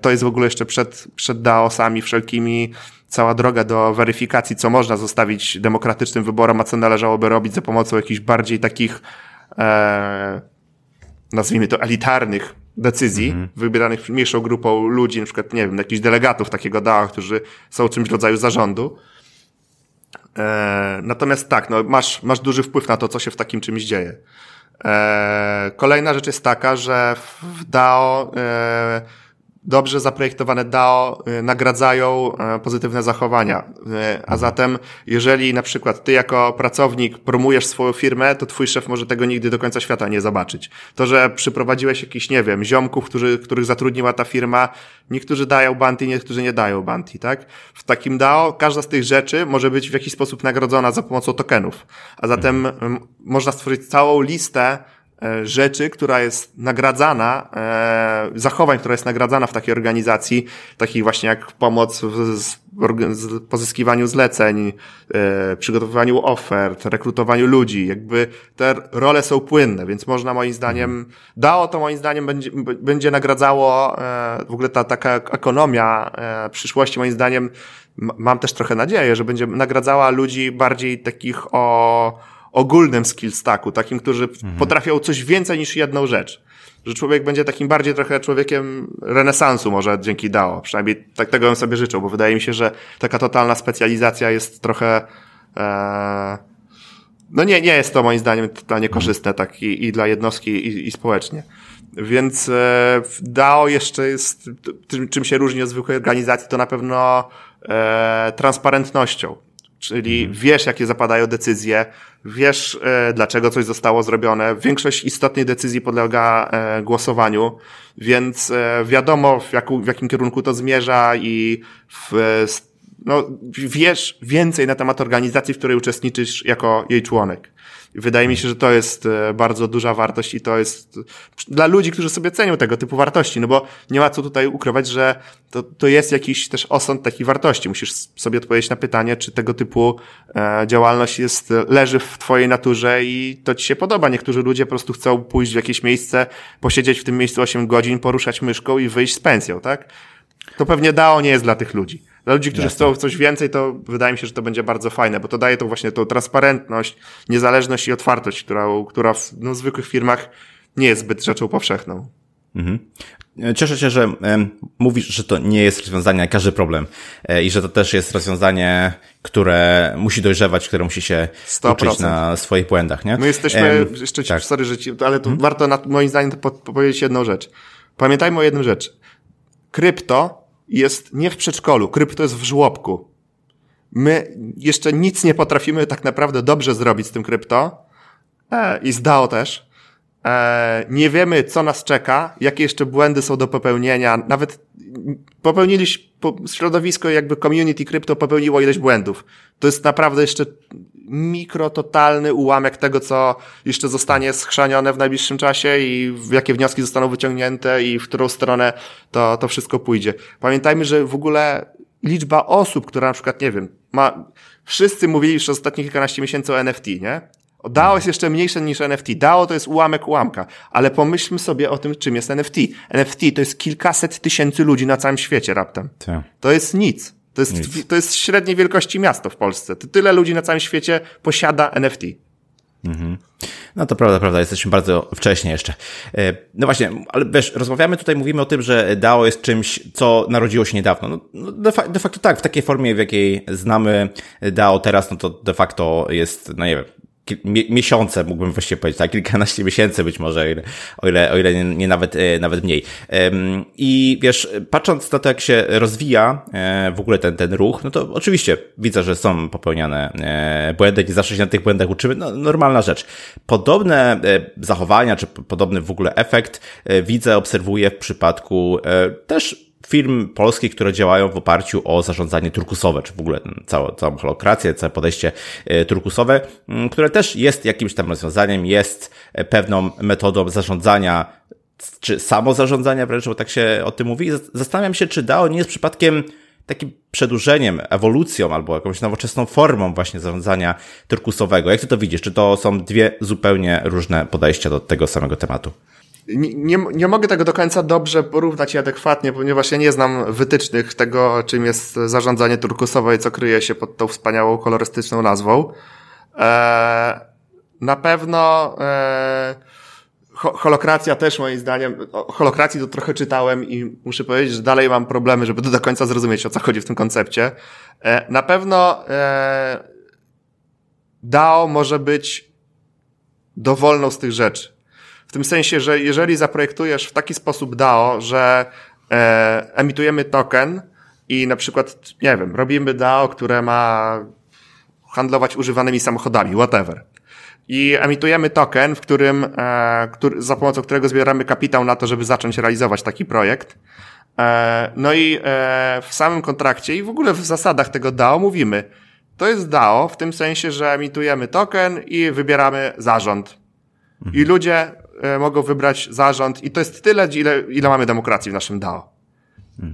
to jest w ogóle jeszcze przed, przed DAO-sami wszelkimi cała droga do weryfikacji, co można zostawić demokratycznym wyborom, a co należałoby robić za pomocą jakichś bardziej takich, e, nazwijmy to elitarnych decyzji mhm. wybieranych mniejszą grupą ludzi, na przykład, nie wiem, jakichś delegatów takiego DAO, którzy są czymś w rodzaju zarządu. E, natomiast tak, no, masz, masz duży wpływ na to, co się w takim czymś dzieje. E, kolejna rzecz jest taka, że w DAO e, dobrze zaprojektowane DAO y, nagradzają y, pozytywne zachowania. Y, a zatem, jeżeli na przykład ty jako pracownik promujesz swoją firmę, to twój szef może tego nigdy do końca świata nie zobaczyć. To, że przyprowadziłeś jakiś, nie wiem, ziomków, którzy, których zatrudniła ta firma, niektórzy dają banty, niektórzy nie dają banty, tak? W takim DAO każda z tych rzeczy może być w jakiś sposób nagrodzona za pomocą tokenów. A zatem mhm. można stworzyć całą listę E, rzeczy, która jest nagradzana, e, zachowań, która jest nagradzana w takiej organizacji, takich właśnie jak pomoc w pozyskiwaniu zleceń, e, przygotowywaniu ofert, rekrutowaniu ludzi, jakby te role są płynne, więc można moim zdaniem, DAO to moim zdaniem będzie, będzie nagradzało w ogóle ta taka ekonomia przyszłości moim zdaniem, mam też trochę nadzieję, że będzie nagradzała ludzi bardziej takich o ogólnym skill stacku, takim, którzy mhm. potrafią coś więcej niż jedną rzecz. Że człowiek będzie takim bardziej trochę człowiekiem renesansu może dzięki DAO. Przynajmniej tak tego bym sobie życzył, bo wydaje mi się, że taka totalna specjalizacja jest trochę e, no nie, nie jest to moim zdaniem totalnie mhm. korzystne tak i, i dla jednostki i, i społecznie. Więc e, DAO jeszcze jest, tym, czym się różni od zwykłej organizacji, to na pewno e, transparentnością Czyli mhm. wiesz, jakie zapadają decyzje, wiesz, e, dlaczego coś zostało zrobione. Większość istotnych decyzji podlega e, głosowaniu, więc e, wiadomo, w, jaku, w jakim kierunku to zmierza i w, no, wiesz więcej na temat organizacji, w której uczestniczysz jako jej członek. Wydaje mi się, że to jest e, bardzo duża wartość i to jest dla ludzi, którzy sobie cenią tego typu wartości, no bo nie ma co tutaj ukrywać, że to, to jest jakiś też osąd takiej wartości. Musisz sobie odpowiedzieć na pytanie, czy tego typu e, działalność jest, leży w twojej naturze i to ci się podoba. Niektórzy ludzie po prostu chcą pójść w jakieś miejsce, posiedzieć w tym miejscu 8 godzin, poruszać myszką i wyjść z pensją, tak? To pewnie DAO nie jest dla tych ludzi. Dla ludzi, którzy Jasne. chcą coś więcej, to wydaje mi się, że to będzie bardzo fajne, bo to daje to właśnie tą transparentność, niezależność i otwartość, która, która w no, zwykłych firmach nie jest zbyt rzeczą powszechną. Mhm. Cieszę się, że e, mówisz, że to nie jest rozwiązanie na każdy problem e, i że to też jest rozwiązanie, które musi dojrzewać, które musi się 100%. uczyć na swoich błędach, nie? My jesteśmy, e, jeszcze tak. sorry, że ci, ale to hmm? warto na, moim zdaniem powiedzieć jedną rzecz. Pamiętajmy o jednym rzecz. Krypto jest nie w przedszkolu, krypto jest w żłobku. My jeszcze nic nie potrafimy tak naprawdę dobrze zrobić z tym krypto e, i z DAO też. E, nie wiemy, co nas czeka, jakie jeszcze błędy są do popełnienia. Nawet popełniliśmy, środowisko jakby community krypto popełniło ileś błędów. To jest naprawdę jeszcze mikrototalny ułamek tego, co jeszcze zostanie schrzanione w najbliższym czasie i jakie wnioski zostaną wyciągnięte i w którą stronę to, to wszystko pójdzie. Pamiętajmy, że w ogóle liczba osób, która na przykład, nie wiem, ma, wszyscy mówili już ostatnich kilkanaście miesięcy o NFT, nie? DAO jest jeszcze mniejsze niż NFT. DAO to jest ułamek ułamka, ale pomyślmy sobie o tym, czym jest NFT. NFT to jest kilkaset tysięcy ludzi na całym świecie raptem. Tak. To jest nic. To jest, nic. to jest średniej wielkości miasto w Polsce. Tyle ludzi na całym świecie posiada NFT. Mhm. No to prawda, prawda, jesteśmy bardzo wcześnie jeszcze. E, no właśnie, ale wiesz, rozmawiamy tutaj, mówimy o tym, że DAO jest czymś, co narodziło się niedawno. No, no de, fa de facto tak, w takiej formie, w jakiej znamy DAO teraz, no to de facto jest, no nie wiem, miesiące, mógłbym właściwie powiedzieć, tak, kilkanaście miesięcy być może, o ile, o ile, o ile nie, nie nawet, e, nawet mniej. I wiesz, patrząc na to, jak się rozwija e, w ogóle ten, ten ruch, no to oczywiście widzę, że są popełniane e, błędy, nie zawsze się na tych błędach uczymy, no normalna rzecz. Podobne zachowania, czy podobny w ogóle efekt widzę, obserwuję w przypadku też firm polskich, które działają w oparciu o zarządzanie turkusowe, czy w ogóle całą, całą holokrację, całe podejście e, turkusowe, które też jest jakimś tam rozwiązaniem, jest e, pewną metodą zarządzania, czy samozarządzania wręcz, bo tak się o tym mówi. Zastanawiam się, czy DAO nie jest przypadkiem takim przedłużeniem, ewolucją albo jakąś nowoczesną formą właśnie zarządzania turkusowego. Jak ty to widzisz? Czy to są dwie zupełnie różne podejścia do tego samego tematu? Nie, nie, nie mogę tego do końca dobrze porównać i adekwatnie, ponieważ ja nie znam wytycznych tego, czym jest zarządzanie turkusowe i co kryje się pod tą wspaniałą kolorystyczną nazwą. E, na pewno e, holokracja też moim zdaniem, o holokracji to trochę czytałem i muszę powiedzieć, że dalej mam problemy, żeby do końca zrozumieć, o co chodzi w tym koncepcie. E, na pewno e, DAO może być dowolną z tych rzeczy. W tym sensie, że jeżeli zaprojektujesz w taki sposób DAO, że e, emitujemy token i na przykład, nie wiem, robimy DAO, które ma handlować używanymi samochodami, whatever. I emitujemy token, w którym, e, który, za pomocą którego zbieramy kapitał na to, żeby zacząć realizować taki projekt. E, no i e, w samym kontrakcie i w ogóle w zasadach tego DAO mówimy, to jest DAO w tym sensie, że emitujemy token i wybieramy zarząd. I ludzie E, mogą wybrać zarząd i to jest tyle, ile, ile mamy demokracji w naszym DAO.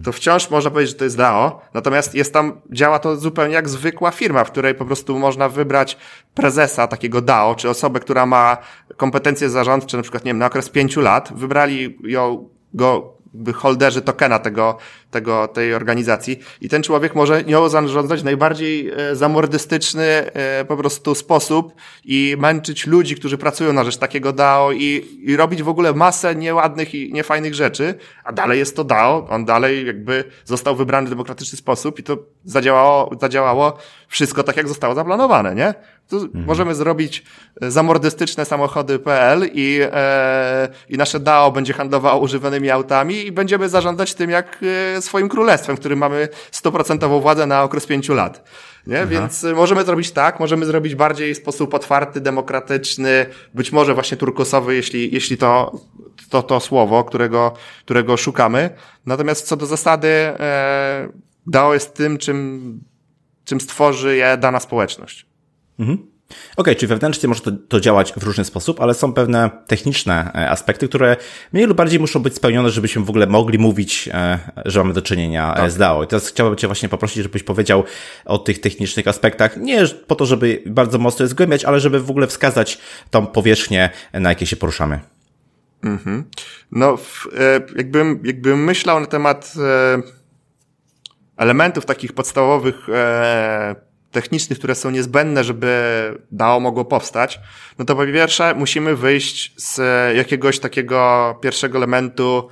To wciąż można powiedzieć, że to jest DAO, natomiast jest tam, działa to zupełnie jak zwykła firma, w której po prostu można wybrać prezesa takiego DAO, czy osobę, która ma kompetencje zarządcze, na przykład, nie wiem, na okres pięciu lat, wybrali ją, go holderzy tokena tego, tego, tej organizacji. I ten człowiek może nią zarządzać w najbardziej e, zamordystyczny e, po prostu sposób i męczyć ludzi, którzy pracują na rzecz takiego DAO i, i robić w ogóle masę nieładnych i niefajnych rzeczy, a dalej jest to DAO, on dalej jakby został wybrany w demokratyczny sposób i to zadziałało, zadziałało wszystko tak, jak zostało zaplanowane, nie? Mhm. Możemy zrobić e, zamordystyczne samochody.pl i, e, i nasze DAO będzie handlowało używanymi autami i będziemy zarządzać tym jak e, swoim królestwem, w którym mamy stuprocentową władzę na okres pięciu lat. Nie? Aha. Więc e, możemy zrobić tak, możemy zrobić bardziej w sposób otwarty, demokratyczny, być może właśnie turkusowy, jeśli, jeśli to, to, to słowo, którego, którego szukamy. Natomiast co do zasady, e, DAO jest tym, czym, czym stworzy je dana społeczność. Mhm. Okej, okay, czyli wewnętrznie może to, to, działać w różny sposób, ale są pewne techniczne e, aspekty, które mniej lub bardziej muszą być spełnione, żebyśmy w ogóle mogli mówić, e, że mamy do czynienia tak. z DAO. I teraz chciałbym Cię właśnie poprosić, żebyś powiedział o tych technicznych aspektach, nie po to, żeby bardzo mocno je zgłębiać, ale żeby w ogóle wskazać tą powierzchnię, na jakiej się poruszamy. Mhm. No, e, jakbym, jakbym myślał na temat elementów takich podstawowych technicznych, które są niezbędne, żeby DAO mogło powstać, no to po pierwsze musimy wyjść z jakiegoś takiego pierwszego elementu,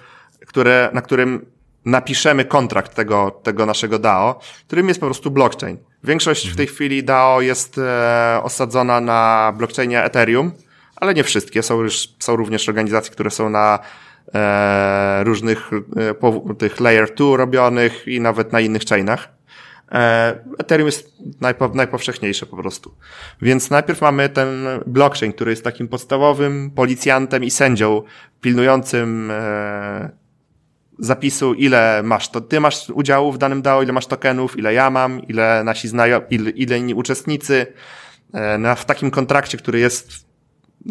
które, na którym napiszemy kontrakt tego, tego naszego DAO, którym jest po prostu blockchain. Większość w tej chwili DAO jest e, osadzona na blockchainie Ethereum, ale nie wszystkie. Są, już, są również organizacje, które są na e, różnych e, po, tych layer 2 robionych i nawet na innych chainach. E, Ethereum jest najpo, najpowszechniejsze po prostu. Więc najpierw mamy ten blockchain, który jest takim podstawowym policjantem i sędzią pilnującym e, zapisu, ile masz to, ty masz udziału w danym DAO, ile masz tokenów, ile ja mam, ile nasi znajomi, ile, ile inni uczestnicy. E, na, w takim kontrakcie, który jest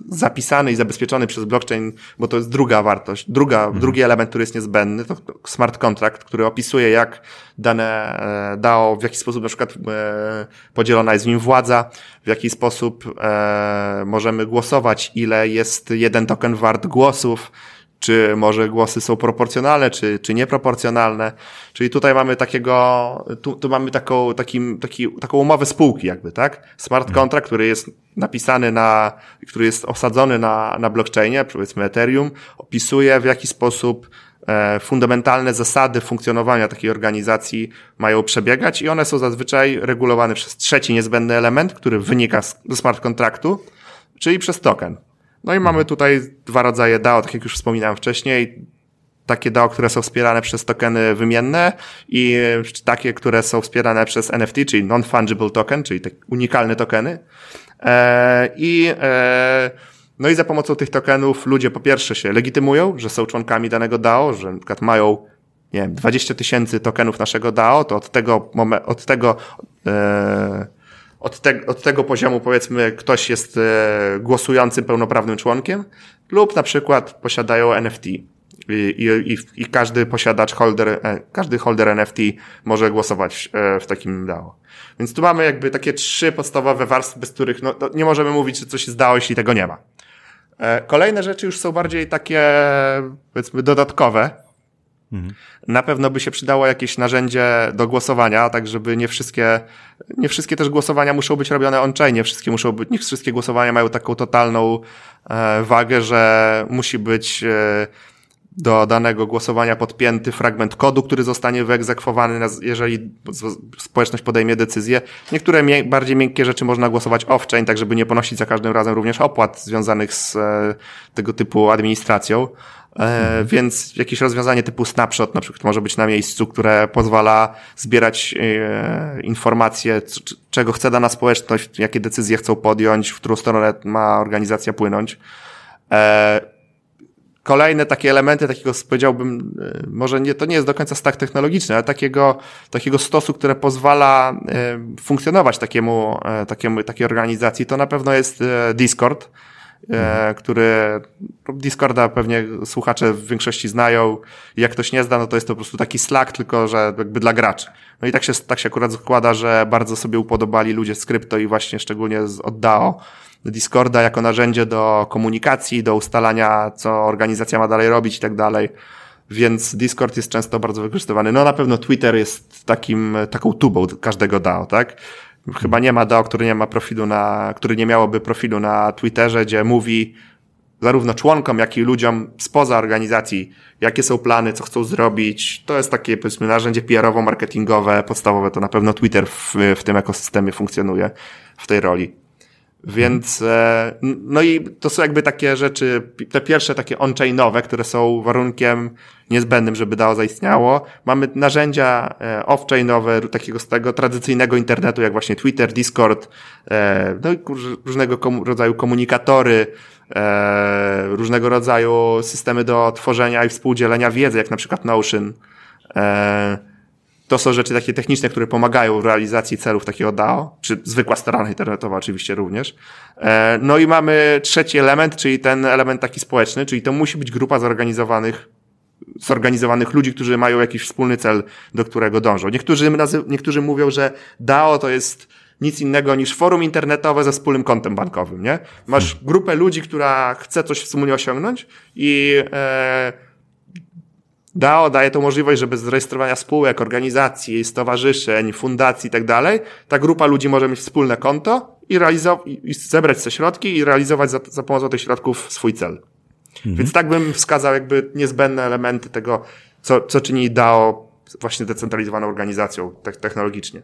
zapisany i zabezpieczony przez blockchain, bo to jest druga wartość, druga, mhm. drugi element, który jest niezbędny, to smart contract, który opisuje, jak dane e, DAO, w jaki sposób na przykład e, podzielona jest w nim władza, w jaki sposób e, możemy głosować, ile jest jeden token wart głosów, czy może głosy są proporcjonalne, czy, czy nieproporcjonalne. Czyli tutaj mamy takiego, tu, tu mamy taką, takim, taki, taką umowę spółki jakby, tak? Smart mhm. contract, który jest napisany na, który jest osadzony na, na blockchainie, powiedzmy Ethereum, opisuje w jaki sposób e, fundamentalne zasady funkcjonowania takiej organizacji mają przebiegać i one są zazwyczaj regulowane przez trzeci niezbędny element, który wynika z, z smart kontraktu, czyli przez token. No i mamy tutaj dwa rodzaje DAO, tak jak już wspominałem wcześniej. Takie DAO, które są wspierane przez tokeny wymienne i takie, które są wspierane przez NFT, czyli non-fungible token, czyli te unikalne tokeny. E, I e, no i za pomocą tych tokenów ludzie po pierwsze się legitymują, że są członkami danego DAO, że na przykład mają nie wiem, 20 tysięcy tokenów naszego DAO, to od tego, od tego e, od, te, od tego poziomu powiedzmy ktoś jest e, głosującym pełnoprawnym członkiem lub na przykład posiadają NFT. I, i, i każdy posiadacz holder, e, każdy holder NFT może głosować e, w takim DAO. Więc tu mamy jakby takie trzy podstawowe warstwy, bez których no, nie możemy mówić, że coś się zdało, jeśli tego nie ma. Kolejne rzeczy już są bardziej takie, powiedzmy, dodatkowe, na pewno by się przydało jakieś narzędzie do głosowania, tak żeby nie wszystkie, nie wszystkie też głosowania muszą być robione on-chainie, wszystkie muszą być, nie wszystkie głosowania mają taką totalną e, wagę, że musi być e, do danego głosowania podpięty fragment kodu, który zostanie wyegzekwowany, jeżeli społeczność podejmie decyzję. Niektóre bardziej miękkie rzeczy można głosować off-chain, tak żeby nie ponosić za każdym razem również opłat związanych z e, tego typu administracją. E, więc jakieś rozwiązanie typu snapshot na przykład może być na miejscu, które pozwala zbierać e, informacje, czego chce dana społeczność, jakie decyzje chcą podjąć, w którą stronę ma organizacja płynąć. E, kolejne takie elementy takiego, powiedziałbym, może nie, to nie jest do końca stack technologiczny, ale takiego, takiego stosu, które pozwala funkcjonować takiemu, takiemu, takiej organizacji, to na pewno jest Discord mhm. który Discorda pewnie słuchacze w większości znają. Jak ktoś nie zna, no to jest to po prostu taki Slack, tylko że jakby dla graczy. No i tak się, tak się akurat składa, że bardzo sobie upodobali ludzie z krypto i właśnie szczególnie z od DAO Discorda jako narzędzie do komunikacji, do ustalania, co organizacja ma dalej robić i tak dalej. Więc Discord jest często bardzo wykorzystywany. No na pewno Twitter jest takim, taką tubą każdego DAO, tak? Chyba nie ma DAO, który nie ma profilu na, który nie miałoby profilu na Twitterze, gdzie mówi zarówno członkom, jak i ludziom spoza organizacji, jakie są plany, co chcą zrobić. To jest takie, powiedzmy, narzędzie PR-owo-marketingowe, podstawowe. To na pewno Twitter w, w tym ekosystemie funkcjonuje w tej roli. Więc, e, no i to są jakby takie rzeczy, te pierwsze takie on-chainowe, które są warunkiem niezbędnym, żeby DAO zaistniało. Mamy narzędzia e, off-chainowe takiego z tego tradycyjnego internetu, jak właśnie Twitter, Discord, e, no i różnego rodzaju komunikatory, różnego rodzaju systemy do tworzenia i współdzielenia wiedzy, jak na przykład Notion. To są rzeczy takie techniczne, które pomagają w realizacji celów takiego DAO, czy zwykła strona internetowa oczywiście również. E, no i mamy trzeci element, czyli ten element taki społeczny, czyli to musi być grupa zorganizowanych zorganizowanych ludzi, którzy mają jakiś wspólny cel, do którego dążą. Niektórzy, niektórzy mówią, że DAO to jest nic innego niż forum internetowe ze wspólnym kontem bankowym, nie? Masz hmm. grupę ludzi, która chce coś wspólnie osiągnąć i e, DAO daje to możliwość, żeby z zarejestrowania spółek, organizacji, stowarzyszeń, fundacji i tak dalej, ta grupa ludzi może mieć wspólne konto i, i zebrać te środki i realizować za, za pomocą tych środków swój cel. Mhm. Więc tak bym wskazał jakby niezbędne elementy tego, co, co czyni DAO właśnie decentralizowaną organizacją technologicznie.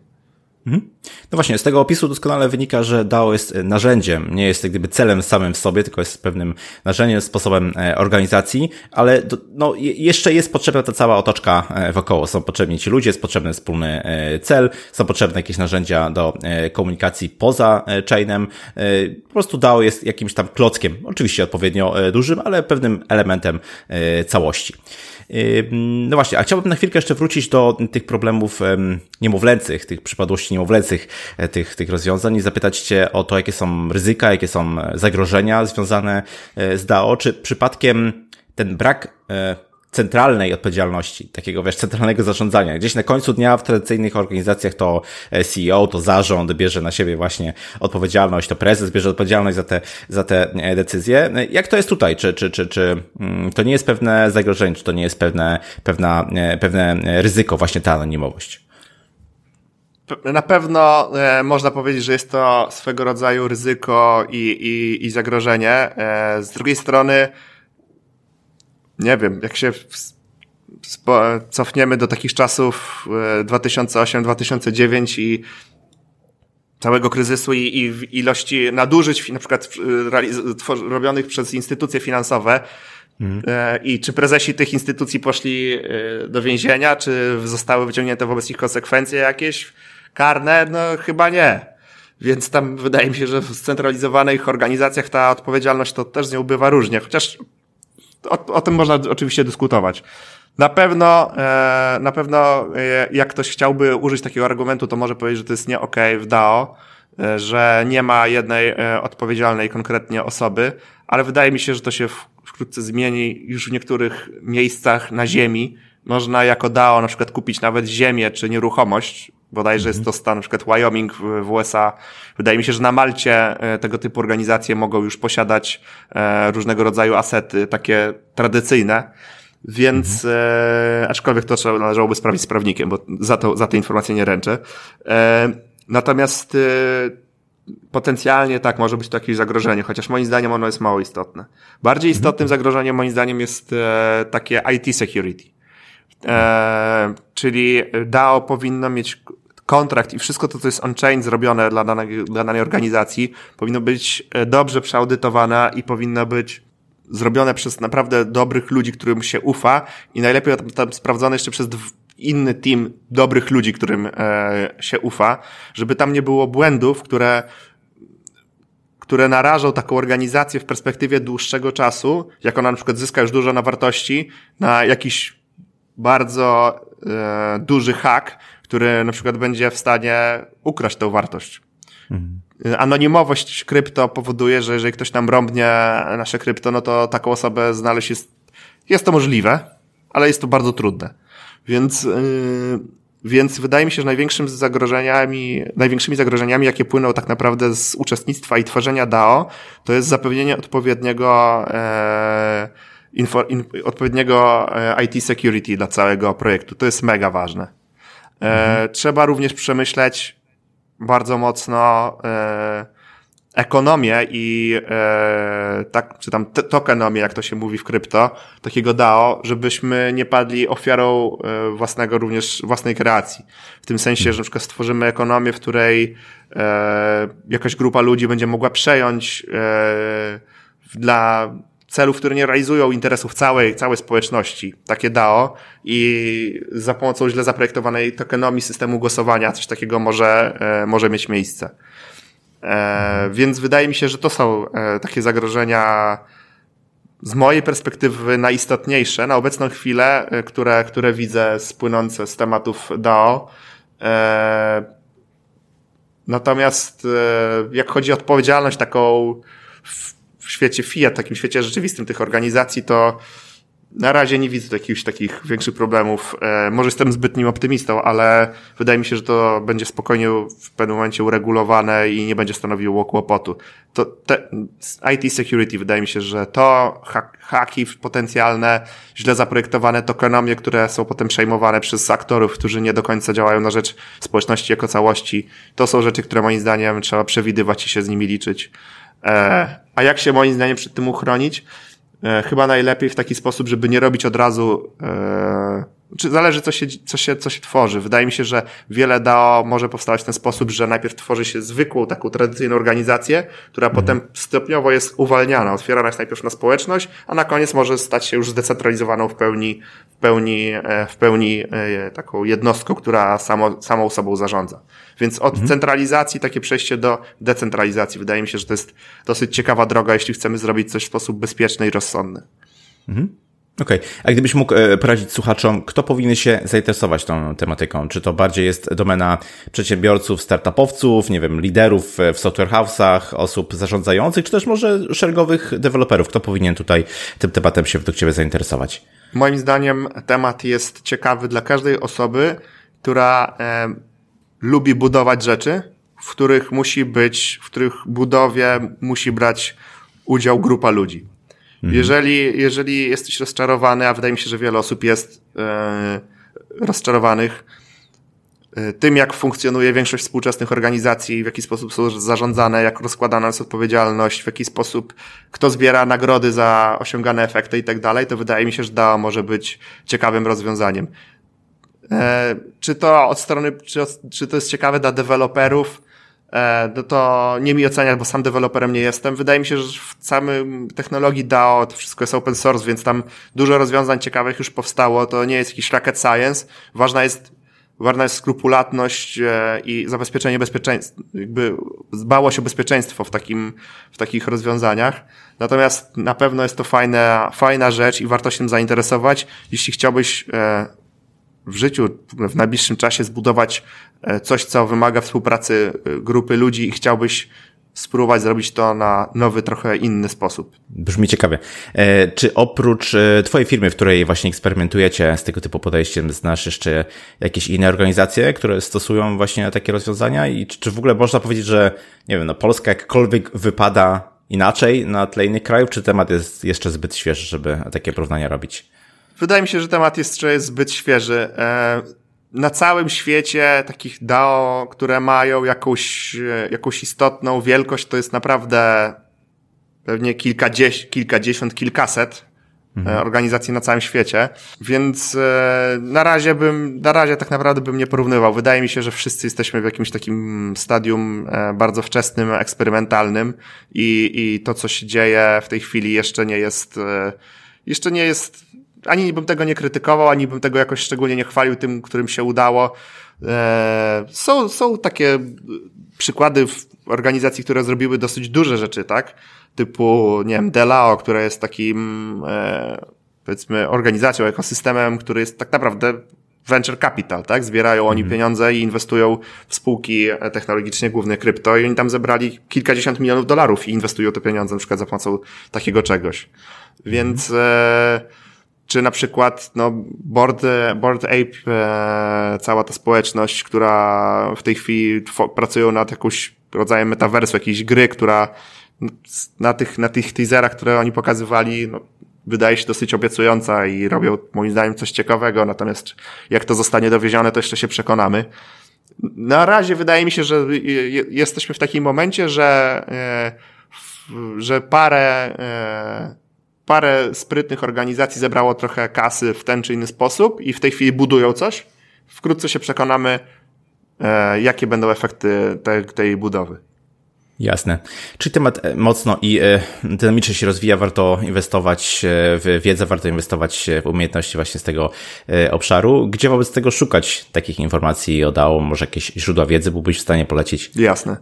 Mhm. No właśnie, z tego opisu doskonale wynika, że DAO jest e, narzędziem, nie jest jak gdyby celem samym w sobie, tylko jest pewnym narzędziem, sposobem e, organizacji, ale do, no, jeszcze jest potrzebna ta cała otoczka e, wokoło. Są potrzebni ci ludzie, jest potrzebny wspólny cel, są potrzebne jakieś narzędzia do komunikacji poza chainem. Po prostu DAO jest jakimś tam klockiem, oczywiście odpowiednio dużym, ale pewnym elementem całości. No właśnie, a chciałbym na chwilkę jeszcze wrócić do tych problemów niemowlęcych, tych przypadłości niemowlęcych, e, tych, tych rozwiązań i zapytać Cię o to, jakie są ryzyka, jakie są zagrożenia związane e, z DAO, czy przypadkiem ten brak e, centralnej odpowiedzialności, takiego wiesz, centralnego zarządzania. Gdzieś na końcu dnia w tradycyjnych organizacjach to CEO, to zarząd bierze na siebie właśnie odpowiedzialność, to prezes bierze odpowiedzialność za te, za te e, decyzje. Jak to jest tutaj? Czy, czy, czy, czy mm, to nie jest pewne zagrożenie, czy to nie jest pewne, pewna, e, pewne ryzyko, właśnie ta anonimowość? Na pewno e, można powiedzieć, że jest to swego rodzaju ryzyko i, i, i zagrożenie. E, z drugiej strony, nie wiem, jak się cofniemy do takich czasów 2008-2009 e, i całego kryzysu i, i ilości nadużyć, na przykład e, robionych przez instytucje finansowe, Mhm. I czy prezesi tych instytucji poszli do więzienia, czy zostały wyciągnięte wobec nich konsekwencje jakieś karne? No chyba nie. Więc tam wydaje mi się, że w scentralizowanych organizacjach ta odpowiedzialność to też z nią bywa różnie. Chociaż o, o tym można oczywiście dyskutować. Na pewno, e, na pewno e, jak ktoś chciałby użyć takiego argumentu, to może powiedzieć, że to jest nie ok w DAO, e, że nie ma jednej odpowiedzialnej konkretnie osoby, ale wydaje mi się, że to się wkrótce zmieni już w niektórych miejscach na ziemi. Można jako DAO na przykład kupić nawet ziemię czy nieruchomość, bodajże jest to stan na przykład Wyoming w USA. Wydaje mi się, że na Malcie e, tego typu organizacje mogą już posiadać e, różnego rodzaju asety, takie tradycyjne. Więc, mhm. e, aczkolwiek to trzeba, należałoby sprawdzić z prawnikiem, bo za, to, za te informacje nie ręczę. E, natomiast e, potencjalnie tak, może być to jakieś zagrożenie, chociaż moim zdaniem ono jest mało istotne. Bardziej mhm. istotnym zagrożeniem moim zdaniem jest e, takie IT security. E, czyli DAO powinno mieć kontrakt i wszystko to, co jest on-chain zrobione dla danej, dla danej organizacji, powinno być e, dobrze przeaudytowane i powinno być zrobione przez naprawdę dobrych ludzi, którym się ufa i najlepiej tam sprawdzone jeszcze przez inny team dobrych ludzi, którym e, się ufa, żeby tam nie było błędów, które które narażą taką organizację w perspektywie dłuższego czasu, jak ona na przykład zyska już dużo na wartości, na jakiś bardzo e, duży hack, który na przykład będzie w stanie ukraść tę wartość. Mhm. Anonimowość krypto powoduje, że jeżeli ktoś nam rąbnie nasze krypto, no to taką osobę znaleźć jest, jest to możliwe, ale jest to bardzo trudne. Więc, yy, więc wydaje mi się, że największym zagrożeniami, największymi zagrożeniami, jakie płyną tak naprawdę z uczestnictwa i tworzenia DAO, to jest zapewnienie odpowiedniego, e, info, in, odpowiedniego e, IT security dla całego projektu. To jest mega ważne. E. Trzeba również przemyśleć bardzo mocno e, ekonomię i e, tak, czy tam tokenomię, jak to się mówi w krypto, takiego DAO, żebyśmy nie padli ofiarą własnego również, własnej kreacji. W tym sensie, że na przykład stworzymy ekonomię, w której jakaś grupa ludzi będzie mogła przejąć dla celów, które nie realizują interesów całej, całej społeczności, takie DAO i za pomocą źle zaprojektowanej tokenomii systemu głosowania coś takiego może, e, może mieć miejsce. E, więc wydaje mi się, że to są e, takie zagrożenia z mojej perspektywy najistotniejsze na obecną chwilę, które, które widzę spłynące z tematów DAO. Natomiast jak chodzi o odpowiedzialność taką w świecie Fiat, takim świecie rzeczywistym tych organizacji, to na razie nie widzę jakichś takich większych problemów. E, może jestem zbytnim optymistą, ale wydaje mi się, że to będzie spokojnie w pewnym momencie uregulowane i nie będzie stanowiło kłopotu. To te, IT security wydaje mi się, że to haki potencjalne, źle zaprojektowane tokenomie, które są potem przejmowane przez aktorów, którzy nie do końca działają na rzecz społeczności jako całości, to są rzeczy, które moim zdaniem trzeba przewidywać i się z nimi liczyć. E, a jak się moim zdaniem przed tym uchronić? E, chyba najlepiej w taki sposób, żeby nie robić od razu, e, czy zależy co się, co, się, co się tworzy. Wydaje mi się, że wiele DAO może powstawać w ten sposób, że najpierw tworzy się zwykłą, taką tradycyjną organizację, która mhm. potem stopniowo jest uwalniana, otwierana jest najpierw na społeczność, a na koniec może stać się już zdecentralizowaną w pełni, w pełni, e, w pełni e, taką jednostką, która samo, samą sobą zarządza. Więc od mhm. centralizacji takie przejście do decentralizacji. Wydaje mi się, że to jest dosyć ciekawa droga, jeśli chcemy zrobić coś w sposób bezpieczny i rozsądny. Mhm. Okej, okay. a gdybyś mógł e, poradzić słuchaczom, kto powinien się zainteresować tą tematyką? Czy to bardziej jest domena przedsiębiorców, startupowców, nie wiem, liderów w software house'ach, osób zarządzających, czy też może szeregowych deweloperów? Kto powinien tutaj tym tematem się według Ciebie zainteresować? Moim zdaniem temat jest ciekawy dla każdej osoby, która e, lubi budować rzeczy, w których musi być, w których budowie musi brać udział grupa ludzi. Mhm. Jeżeli, jeżeli jesteś rozczarowany, a wydaje mi się, że wiele osób jest e, rozczarowanych e, tym, jak funkcjonuje większość współczesnych organizacji, w jaki sposób są zarządzane, jak rozkładana jest odpowiedzialność, w jaki sposób kto zbiera nagrody za osiągane efekty i tak dalej, to wydaje mi się, że DAO może być ciekawym rozwiązaniem. E, czy to od strony, czy, czy to jest ciekawe dla deweloperów? E, no to nie mi oceniać, bo sam deweloperem nie jestem. Wydaje mi się, że w samym technologii DAO to wszystko jest open source, więc tam dużo rozwiązań ciekawych już powstało. To nie jest jakiś rocket science. Ważna jest, ważna jest skrupulatność e, i zabezpieczenie bezpieczeństwa, jakby dbałość o bezpieczeństwo w takim, w takich rozwiązaniach. Natomiast na pewno jest to fajna, fajna rzecz i warto się tym zainteresować. Jeśli chciałbyś w życiu w najbliższym czasie zbudować e, coś, co wymaga współpracy e, grupy ludzi i chciałbyś spróbować zrobić to na nowy, trochę inny sposób. Brzmi ciekawie. E, czy oprócz Twojej firmy, w której właśnie eksperymentujecie z tego typu podejściem, znasz jeszcze jakieś inne organizacje, które stosują właśnie takie rozwiązania? I czy, w ogóle można powiedzieć, że, nie wiem, no Polska jakkolwiek wypada inaczej na tle innych krajów, czy temat jest jeszcze zbyt świeży, żeby takie porównania robić? Wydaje mi się, że temat jest, jest zbyt świeży. E, na całym świecie takich DAO, które mają jakąś, e, jakąś istotną wielkość, to jest naprawdę pewnie kilkadziesiąt, kilkadziesiąt kilkaset e, mhm. organizacji na całym świecie, więc na razie bym, na razie tak naprawdę bym nie porównywał. Wydaje mi się, że wszyscy jesteśmy w jakimś takim stadium bardzo wczesnym, eksperymentalnym i, i to, co się dzieje w tej chwili jeszcze nie jest, jeszcze nie jest ani bym tego nie krytykował, ani bym tego jakoś szczególnie nie chwalił tym, którym się udało. E, są, są takie przykłady organizacji, które zrobiły dosyć duże rzeczy, tak? Typu, nie wiem, Delao, która jest takim, e, powiedzmy, organizacją, ekosystemem, który jest tak naprawdę venture capital, tak? Zbierają oni mhm. pieniądze i inwestują w spółki technologicznie, głównie krypto i oni tam zebrali kilkadziesiąt milionów dolarów i inwestują te pieniądze na przykład za pomocą takiego czegoś. Więc, e, czy na przykład no, Board, Board Ape, e, cała ta społeczność, która w tej chwili pracują nad jakimś rodzajem metaversu, jakiejś gry, która na tych, na tych teaserach, które oni pokazywali, no, wydaje się dosyć obiecująca i robią moim zdaniem coś ciekawego, natomiast jak to zostanie dowiezione, to jeszcze się przekonamy. Na razie wydaje mi się, że jesteśmy w takim momencie, że, że parę, parę sprytnych organizacji zebrało trochę kasy w ten czy inny sposób i w tej chwili budują coś. Wkrótce się przekonamy, jakie będą efekty tej, tej budowy. Jasne. Czyli temat e, mocno i e, dynamicznie się rozwija, warto inwestować e, w wiedzę, warto inwestować w umiejętności właśnie z tego obszaru. Gdzie wobec tego szukać takich informacji o DAO? Może jakieś źródła wiedzy byłbyś w stanie polecić? Jasne.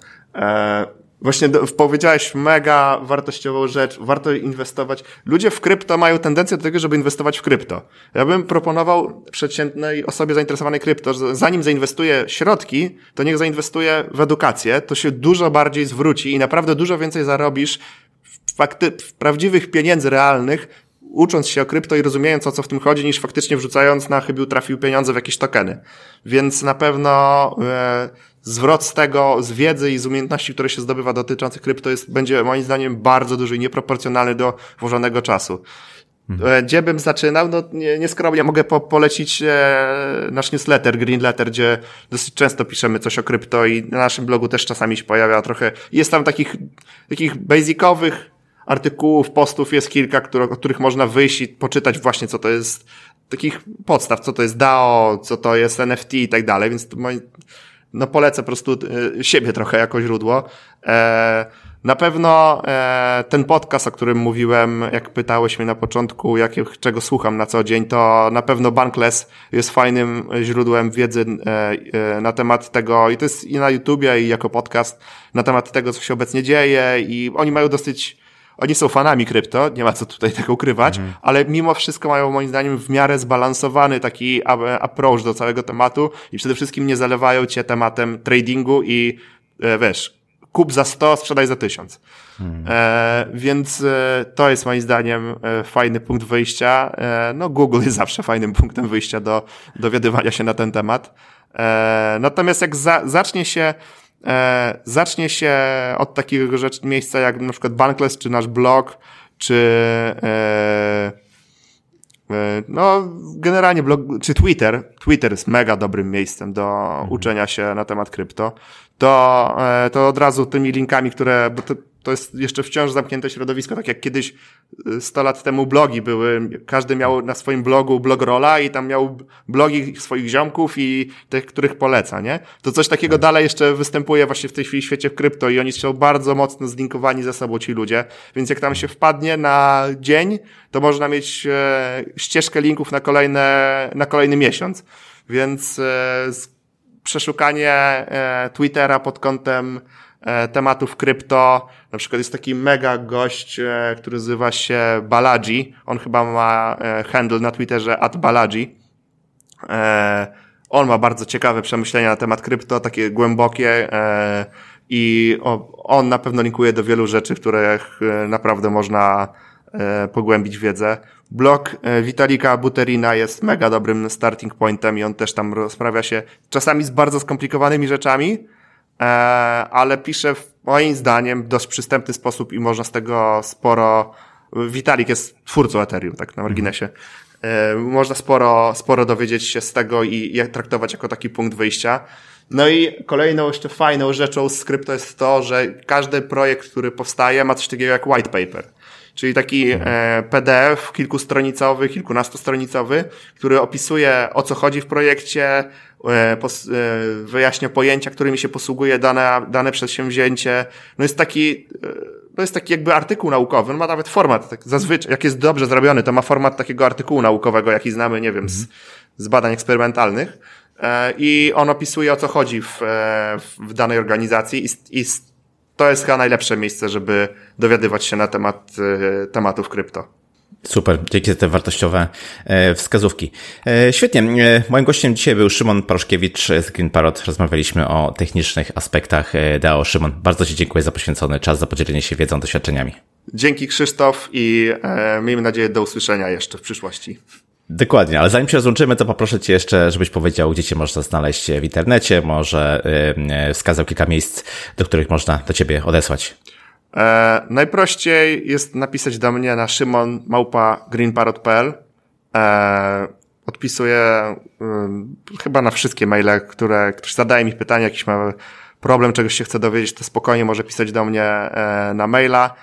Właśnie do, powiedziałeś mega wartościową rzecz, warto inwestować. Ludzie w krypto mają tendencję do tego, żeby inwestować w krypto. Ja bym proponował przeciętnej osobie zainteresowanej krypto, że zanim zainwestuje środki, to niech zainwestuje w edukację, to się dużo bardziej zwróci i naprawdę dużo więcej zarobisz w, fakty, w prawdziwych pieniędzy realnych, ucząc się o krypto i rozumiejąc o co w tym chodzi, niż faktycznie wrzucając na chybił trafił pieniądze w jakieś tokeny. Więc na pewno e, zwrot z tego, z wiedzy i z umiejętności, które się zdobywa dotyczących krypto jest, będzie moim zdaniem bardzo duży i nieproporcjonalny do włożonego czasu. Mhm. Gdzie bym zaczynał? No nie, nieskromnie mogę po, polecić e, nasz newsletter, Green Letter, gdzie dosyć często piszemy coś o krypto i na naszym blogu też czasami się pojawia trochę. Jest tam takich, takich basicowych artykułów, postów jest kilka, które, o których można wyjść i poczytać właśnie, co to jest, takich podstaw, co to jest DAO, co to jest NFT i tak dalej, więc to moi, no polecę po prostu e, siebie trochę jako źródło. E, na pewno e, ten podcast, o którym mówiłem, jak pytałeś mnie na początku, czego słucham na co dzień, to na pewno Bankless jest fajnym źródłem wiedzy na temat tego, i to jest i na YouTubie, i jako podcast, na temat tego, co się obecnie dzieje, i oni mają dosyć oni są fanami krypto, nie ma co tutaj tego ukrywać, mhm. ale mimo wszystko mają moim zdaniem w miarę zbalansowany taki approach do całego tematu i przede wszystkim nie zalewają cię tematem tradingu i e, wiesz, kup za 100, sprzedaj za 1000. Hmm. E, więc e, to jest moim zdaniem e, fajny punkt wyjścia. E, no Google jest zawsze fajnym punktem wyjścia do dowiadywania się na ten temat. E, natomiast jak za, zacznie się zacznie się od takiego rzecz, miejsca jak na przykład Bankless, czy nasz blog, czy e, e, no, generalnie blog, czy Twitter. Twitter jest mega dobrym miejscem do mhm. uczenia się na temat krypto. To, e, to od razu tymi linkami, które, bo to, to jest jeszcze wciąż zamknięte środowisko, tak jak kiedyś 100 y, lat temu blogi były, każdy miał na swoim blogu blogrola i tam miał blogi swoich ziomków i tych, których poleca, nie? To coś takiego tak. dalej jeszcze występuje właśnie w tej chwili w świecie krypto i oni są bardzo mocno zlinkowani ze sobą ci ludzie, więc jak tam się wpadnie na dzień, to można mieć e, ścieżkę linków na kolejne, na kolejny miesiąc, więc e, przeszukanie e, Twittera pod kątem tematów krypto. Na przykład jest taki mega gość, e, który nazywa się Balaji. On chyba ma e, handle na Twitterze at Balaji. On ma bardzo ciekawe przemyślenia na temat krypto, takie głębokie i on na pewno linkuje do wielu rzeczy, w których naprawdę można pogłębić wiedzę. Blog Witalika Buterina jest mega dobrym starting pointem i on też tam rozprawia się czasami z bardzo skomplikowanymi rzeczami, E, ale pisze moim zdaniem w dość przystępny sposób i można z tego sporo. Vitalik jest twórcą Ethereum, tak na marginesie. E, można sporo, sporo dowiedzieć się z tego i jak traktować jako taki punkt wyjścia. No i kolejną jeszcze fajną rzeczą z krypto jest to, że każdy projekt, który powstaje ma coś takiego jak white paper. Czyli taki e, PDF kilkustronicowy, kilkunastostronicowy, który opisuje o co chodzi w projekcie, E, e, wyjaśnia pojęcia, którymi się posługuje dane, dane przedsięwzięcie. No jest taki, to jest taki jakby artykuł naukowy, on ma nawet format, tak zazwyczaj, jak jest dobrze zrobiony, to ma format takiego artykułu naukowego, jaki znamy, nie wiem, z, z badań eksperymentalnych. I on opisuje o co chodzi w, w danej organizacji i, i to jest chyba najlepsze miejsce, żeby dowiadywać się na temat tematów krypto. Super, dzięki za te wartościowe e, wskazówki. E, świetnie. E, moim gościem dzisiaj był Szymon Paroszkiewicz z Green Parrot. Rozmawialiśmy o technicznych aspektach DAO. Szymon, bardzo Ci dziękuję za poświęcony czas, za podzielenie się wiedzą, doświadczeniami. Dzięki Krzysztof i e, miejmy nadzieję do usłyszenia jeszcze w przyszłości. Dokładnie, ale zanim się rozłączymy, to poproszę Cię jeszcze, żebyś powiedział, gdzie Cię można znaleźć w internecie, może wskazał kilka miejsc, do których można do Ciebie odesłać. E, najprościej jest napisać do mnie na szymon małpa greenparrot.pl. E, odpisuję y, chyba na wszystkie maile, które ktoś zadaje mi pytanie, jakiś ma problem, czegoś się chce dowiedzieć, to spokojnie może pisać do mnie e, na maila.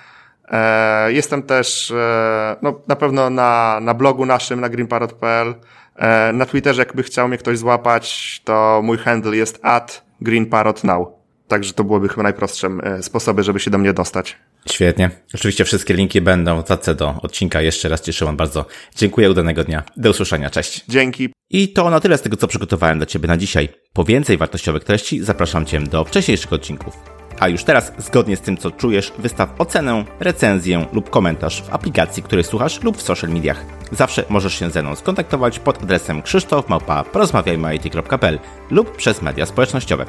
E, jestem też e, no, na pewno na, na blogu naszym, na greenparrot.pl. E, na Twitterze, jakby chciał mnie ktoś złapać, to mój handle jest at greenparrotnow. Także to byłoby chyba najprostszym sposobem, żeby się do mnie dostać. Świetnie. Oczywiście wszystkie linki będą w zace do odcinka. Jeszcze raz cieszyłam bardzo. Dziękuję, udanego dnia. Do usłyszenia. Cześć. Dzięki. I to na tyle z tego, co przygotowałem dla Ciebie na dzisiaj. Po więcej wartościowych treści zapraszam Cię do wcześniejszych odcinków. A już teraz, zgodnie z tym, co czujesz, wystaw ocenę, recenzję lub komentarz w aplikacji, której słuchasz lub w social mediach. Zawsze możesz się ze mną skontaktować pod adresem krzysztof.porozmawiajmy.it.pl lub przez media społecznościowe.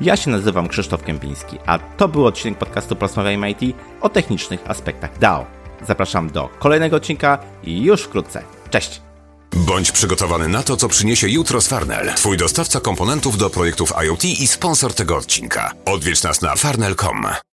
Ja się nazywam Krzysztof Kępiński, a to był odcinek podcastu Porozmawiajmy IT o technicznych aspektach DAO. Zapraszam do kolejnego odcinka już wkrótce. Cześć! Bądź przygotowany na to, co przyniesie jutro z Farnell. Twój dostawca komponentów do projektów IoT i sponsor tego odcinka. Odwiedź nas na farnell.com.